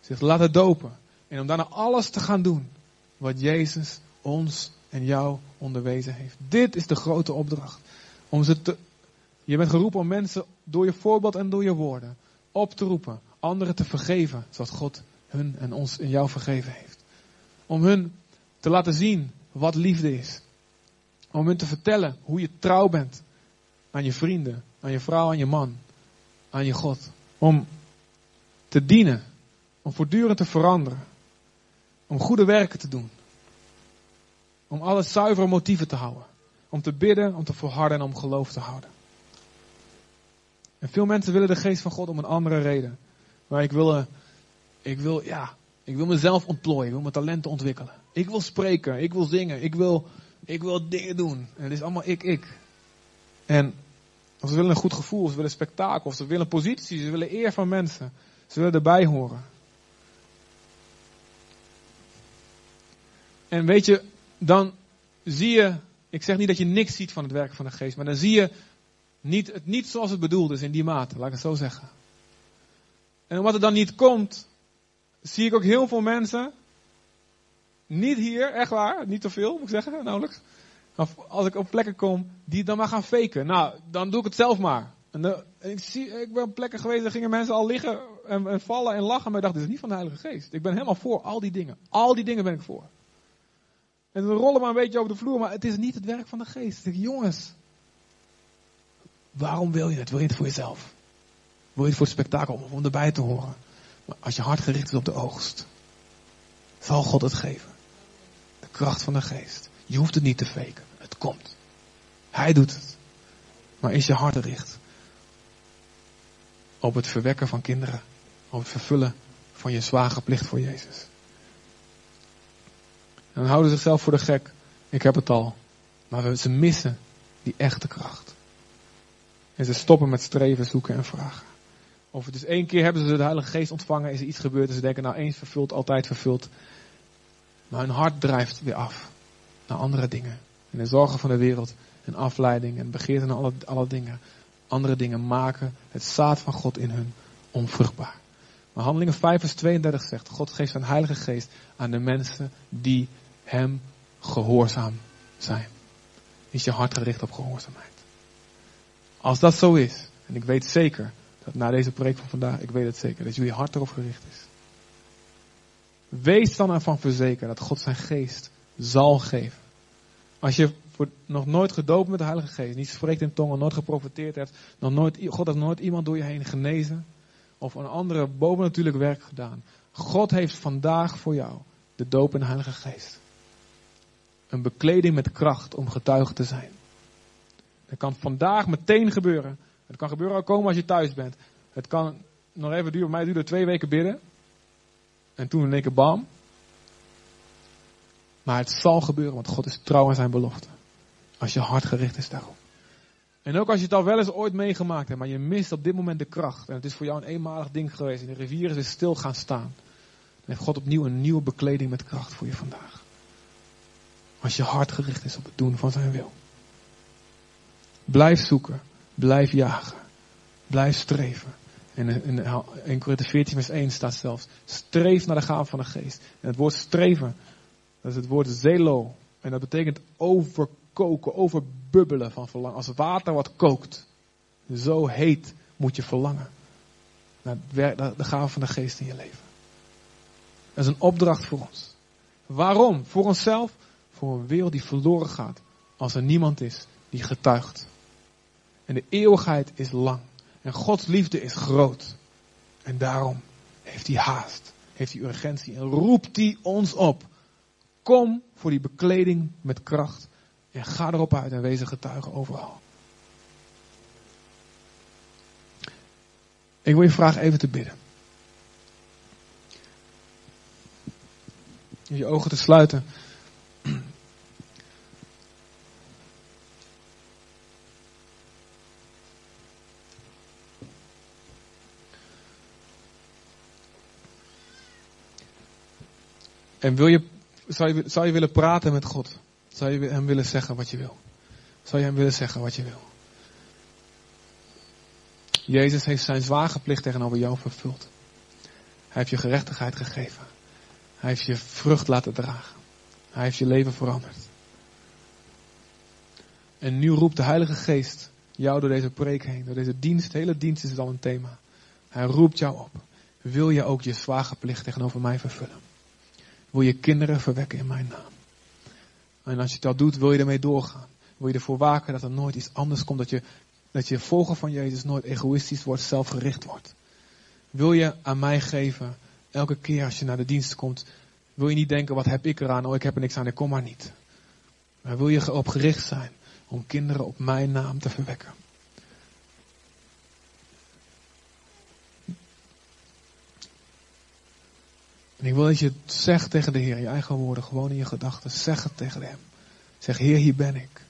Zich laten dopen. En om daarna alles te gaan doen. Wat Jezus ons en jou onderwezen heeft. Dit is de grote opdracht. Om ze te, je bent geroepen om mensen door je voorbeeld en door je woorden op te roepen. Anderen te vergeven. Zoals God hun en ons en jou vergeven heeft. Om hun te laten zien wat liefde is. Om hun te vertellen hoe je trouw bent aan je vrienden, aan je vrouw, aan je man aan je God. Om te dienen. Om voortdurend te veranderen. Om goede werken te doen. Om alle zuivere motieven te houden. Om te bidden, om te volharden en om geloof te houden. Veel mensen willen de geest van God om een andere reden. Maar ik wil, eh, ik wil, ja, ik wil mezelf ontplooien. Ik wil mijn talenten ontwikkelen. Ik wil spreken. Ik wil zingen. Ik wil, ik wil dingen doen. En het is allemaal ik, ik. En ze willen een goed gevoel, ze willen spektakel, ze willen positie, ze willen eer van mensen. Ze willen erbij horen. En weet je, dan zie je, ik zeg niet dat je niks ziet van het werk van de geest, maar dan zie je niet, het niet zoals het bedoeld is in die mate, laat ik het zo zeggen. En omdat het dan niet komt, zie ik ook heel veel mensen, niet hier, echt waar, niet te veel moet ik zeggen, nauwelijks, als ik op plekken kom die dan maar gaan faken. Nou, dan doe ik het zelf maar. En, de, ik, zie, ik ben op plekken geweest, daar gingen mensen al liggen en, en, vallen en lachen. Maar ik dacht, dit is niet van de Heilige Geest. Ik ben helemaal voor al die dingen. Al die dingen ben ik voor. En we rollen maar een beetje over de vloer, maar het is niet het werk van de Geest. Ik jongens, waarom wil je het? Wil je het voor jezelf? Wil je het voor het spektakel om, erbij te horen? Maar als je hart gericht is op de oogst, zal God het geven. De kracht van de Geest. Je hoeft het niet te faken. Het komt. Hij doet het. Maar is je hart richt op het verwekken van kinderen, op het vervullen van je zware plicht voor Jezus. En dan houden ze zichzelf voor de gek. Ik heb het al. Maar ze missen die echte kracht. En ze stoppen met streven, zoeken en vragen. Of het is één keer hebben ze de Heilige Geest ontvangen, is er iets gebeurd en ze denken nou eens vervuld, altijd vervuld. Maar hun hart drijft weer af. naar andere dingen. En de zorgen van de wereld en afleiding en begeerte naar alle, alle dingen. Andere dingen maken het zaad van God in hun onvruchtbaar. Maar Handelingen 5 vers 32 zegt, God geeft zijn heilige geest aan de mensen die hem gehoorzaam zijn. Is je hart gericht op gehoorzaamheid. Als dat zo is, en ik weet zeker dat na deze preek van vandaag, ik weet het zeker, dat jullie hart erop gericht is. Wees dan ervan verzekerd dat God zijn geest zal geven. Als je nog nooit gedoopt met de Heilige Geest, niet spreekt in tongen, nooit geprofiteerd hebt, nog nooit, God heeft nooit iemand door je heen genezen, of een andere bovennatuurlijk werk gedaan. God heeft vandaag voor jou de doop in de Heilige Geest. Een bekleding met kracht om getuige te zijn. Dat kan vandaag meteen gebeuren. Het kan gebeuren al komen als je thuis bent. Het kan nog even duren. Mij duurde twee weken bidden. En toen in één keer bam. Maar het zal gebeuren, want God is trouw aan zijn belofte. Als je hart gericht is daarop. En ook als je het al wel eens ooit meegemaakt hebt, maar je mist op dit moment de kracht. En het is voor jou een eenmalig ding geweest. En de rivier is stil gaan staan. Dan heeft God opnieuw een nieuwe bekleding met kracht voor je vandaag. Als je hart gericht is op het doen van zijn wil. Blijf zoeken. Blijf jagen. Blijf streven. En in 1 Korinthe 14 vers 1 staat zelfs, streef naar de gaven van de geest. En het woord streven, dat is het woord zelo. En dat betekent overkoken, overbubbelen van verlangen. Als water wat kookt. Zo heet moet je verlangen. Naar de gaven van de geest in je leven. Dat is een opdracht voor ons. Waarom? Voor onszelf? Voor een wereld die verloren gaat. Als er niemand is die getuigt. En de eeuwigheid is lang. En Gods liefde is groot. En daarom heeft hij haast. Heeft hij urgentie. En roept hij ons op. Kom voor die bekleding met kracht. En ga erop uit en wees getuige overal. Ik wil je vragen even te bidden. Je ogen te sluiten. En wil je, zou, je, zou je willen praten met God? Zou je hem willen zeggen wat je wil? Zou je hem willen zeggen wat je wil? Jezus heeft zijn zware plicht tegenover jou vervuld. Hij heeft je gerechtigheid gegeven. Hij heeft je vrucht laten dragen. Hij heeft je leven veranderd. En nu roept de Heilige Geest jou door deze preek heen, door deze dienst. De hele dienst is al een thema. Hij roept jou op. Wil je ook je zware plicht tegenover mij vervullen? Wil je kinderen verwekken in mijn naam? En als je dat doet, wil je ermee doorgaan. Wil je ervoor waken dat er nooit iets anders komt. Dat je, dat je volger van Jezus nooit egoïstisch wordt, zelfgericht wordt. Wil je aan mij geven, elke keer als je naar de dienst komt, wil je niet denken, wat heb ik eraan? Oh, ik heb er niks aan, ik kom maar niet. Maar wil je erop gericht zijn om kinderen op mijn naam te verwekken. En ik wil dat je het zegt tegen de Heer, je eigen woorden, gewoon in je gedachten. Zeg het tegen hem. Zeg, Heer, hier ben ik.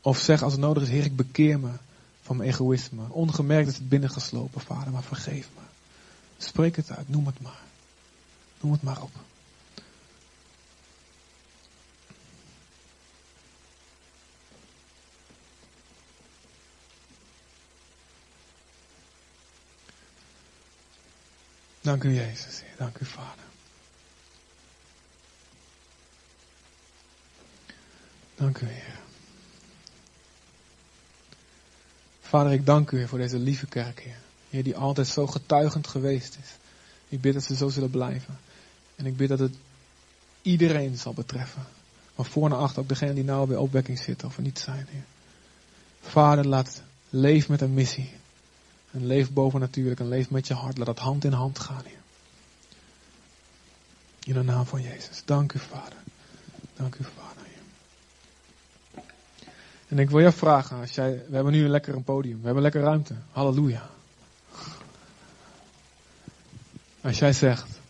Of zeg als het nodig is, Heer, ik bekeer me van mijn egoïsme. Ongemerkt is het binnengeslopen, Vader, maar vergeef me. Spreek het uit, noem het maar. Noem het maar op. Dank u Jezus, dank u Vader. Dank u Heer. Vader, ik dank u voor deze lieve kerk, Heer. Die altijd zo getuigend geweest is. Ik bid dat ze zo zullen blijven. En ik bid dat het iedereen zal betreffen. Van voor naar achter, ook degene die nou bij opwekking zitten of er niet zijn, Heer. Vader, laat leef met een missie. En leef bovennatuurlijk en leef met je hart. Laat dat hand in hand gaan, Heer. In de naam van Jezus. Dank u, Vader. Dank u, Vader. En ik wil je vragen, als jij, we hebben nu lekker een podium, we hebben lekker ruimte. Halleluja. Als jij zegt,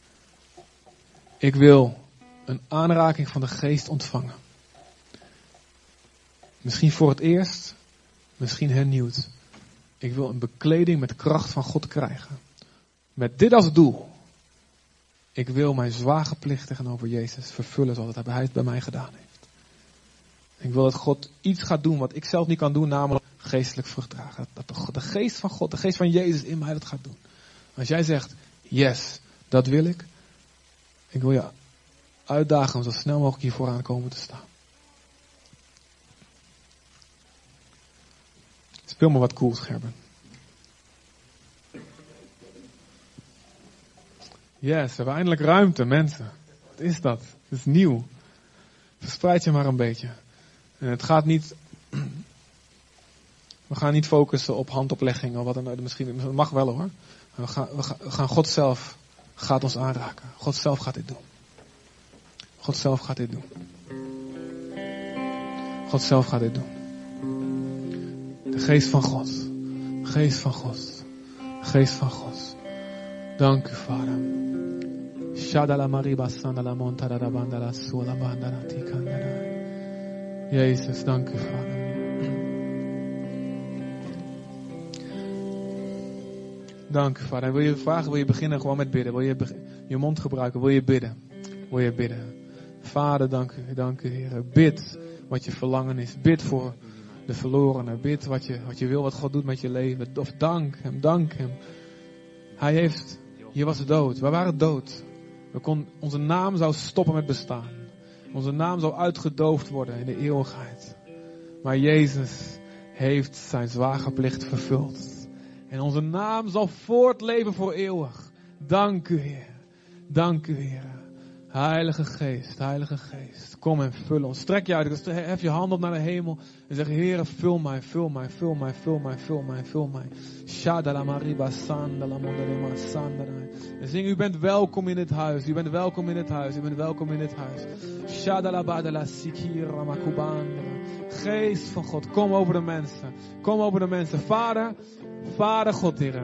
ik wil een aanraking van de geest ontvangen. Misschien voor het eerst, misschien hernieuwd. Ik wil een bekleding met kracht van God krijgen. Met dit als doel. Ik wil mijn zware plicht tegenover Jezus vervullen zoals Hij het bij mij gedaan heeft. Ik wil dat God iets gaat doen wat ik zelf niet kan doen, namelijk geestelijk vrucht dragen. Dat de, de geest van God, de geest van Jezus in mij dat gaat doen. Als jij zegt, yes, dat wil ik. Ik wil je uitdagen om zo snel mogelijk hier vooraan komen te staan. Speel me wat cools, Gerben. Yes, we hebben eindelijk ruimte, mensen. Wat is dat? Het is nieuw. Verspreid je maar een beetje. En het gaat niet. We gaan niet focussen op handoplegging of wat dan ook. Misschien dat mag wel hoor. We gaan, we gaan, God zelf gaat ons aanraken. God zelf gaat dit doen. God zelf gaat dit doen. God zelf gaat dit doen. Geest van God. Geest van God. Geest van God. Dank u, Vader. Shadala mariba sandala montara bandala suala bandala tikandara. Jezus, dank u, Vader. Dank u, Vader. Wil je vragen, wil je beginnen gewoon met bidden? Wil je je mond gebruiken? Wil je bidden? Wil je bidden? Vader, dank u, dank u, Heer. Bid wat je verlangen is. Bid voor de verlorenen. Bid wat je, wat je wil, wat God doet met je leven. Of dank Hem, dank Hem. Hij heeft, hier was dood. We waren dood. We kon, onze naam zou stoppen met bestaan. Onze naam zou uitgedoofd worden in de eeuwigheid. Maar Jezus heeft zijn zwagerplicht vervuld. En onze naam zal voortleven voor eeuwig. Dank u, Heer. Dank u, Heer. Heilige Geest, Heilige Geest, kom en vul ons. Strek je uit, hef je hand op naar de hemel en zeg, Heer, vul mij, vul mij, vul mij, vul mij, vul mij, vul mij. Shadala mariba sandala. En zing, u bent welkom in het huis, u bent welkom in het huis, u bent welkom in het huis. Shadala badala. Geest van God, kom over de mensen, kom over de mensen. Vader, Vader God, Heer.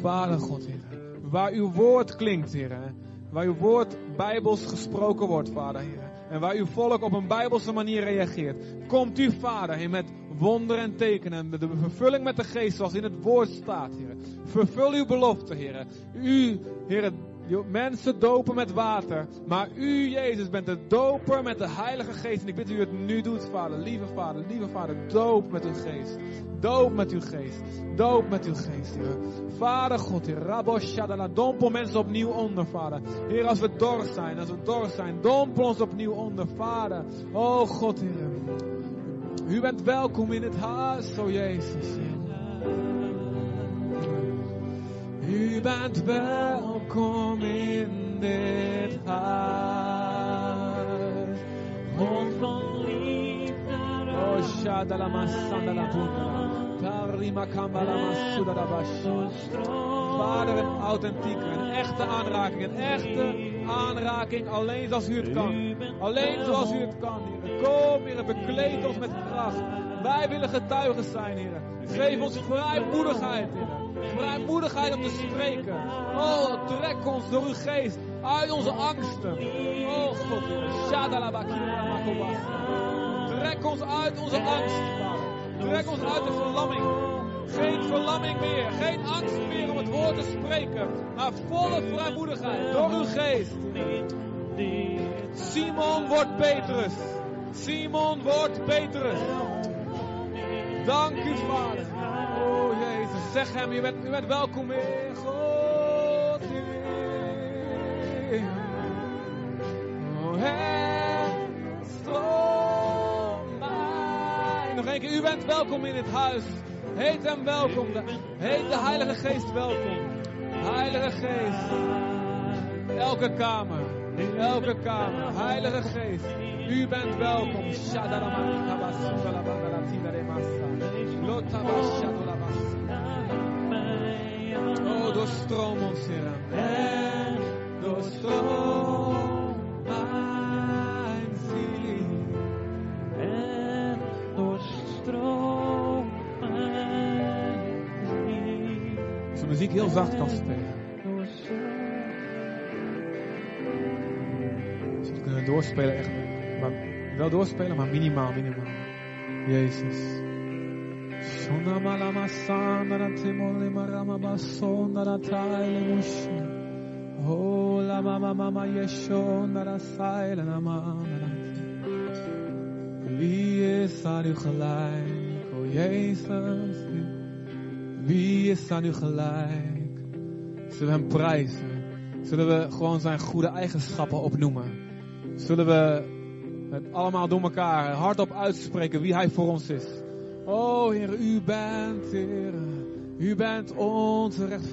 Vader God, Heer. Waar uw woord klinkt, Heer. Waar uw woord bijbels gesproken wordt, Vader Heer. En waar uw volk op een bijbelse manier reageert. Komt u, Vader, Heer, met wonderen en tekenen. De vervulling met de geest, zoals in het woord staat, Heer. Vervul uw belofte, Heer. U, Heer, mensen dopen met water. Maar u, Jezus, bent de doper met de Heilige Geest. En ik bid u het nu doet, Vader. Lieve Vader, lieve Vader, doop met uw geest. Doop met uw geest. Doop met uw geest, Heer. Vader God, Heer. Raboshadala. Dompel mensen opnieuw onder, Vader. Heer, als we dorst zijn, als we dorst zijn, dompel ons opnieuw onder, Vader. Oh God, Heer. U bent welkom in het huis, oh Jezus. U bent welkom in dit huis. Mond van liefde. Oh, Bunda. Tarima Bashi. Vader, een authentieke, een echte aanraking, een echte aanraking, alleen zoals u het kan. Alleen zoals u het kan, Heer. Kom, Heer, bekleed ons met kracht. Wij willen getuigen zijn, Heer. Geef ons vrijmoedigheid, Heer. Vrijmoedigheid om te spreken. Oh, trek ons door uw geest uit onze angsten. Oh God, Trek ons uit onze angst. Trek ons uit de verlamming. Geen verlamming meer, geen angst meer om het woord te spreken, maar volle vrijmoedigheid door uw geest. Simon wordt Petrus. Simon wordt Petrus. Dank u, Vader. Zeg hem, je bent, bent welkom in God. Oh, mij. Nog één keer, u bent welkom in het huis. Heet hem welkom. Heet de Heilige Geest welkom. Heilige Geest. Elke kamer. Elke kamer. Heilige Geest. U bent welkom. Oh, doorstroom ons, Heer. En doorstroom mijn ziel. En doorstroom mijn ziel. Als de muziek heel zacht kan spelen. Als we kunnen doorspelen, echt. Maar wel doorspelen, maar minimaal, minimaal. Jezus. Malama na temole marama na taile mushi. Oh la mama mama yeshon dara saila namana. Wie is aan u gelijk, o Jezus? Wie is aan u gelijk? Zullen we hem prijzen? Zullen we gewoon zijn goede eigenschappen opnoemen? Zullen we het allemaal door elkaar hardop uitspreken wie hij voor ons is? O Heer, u bent, Heer, u bent onze rechtvaardigheid.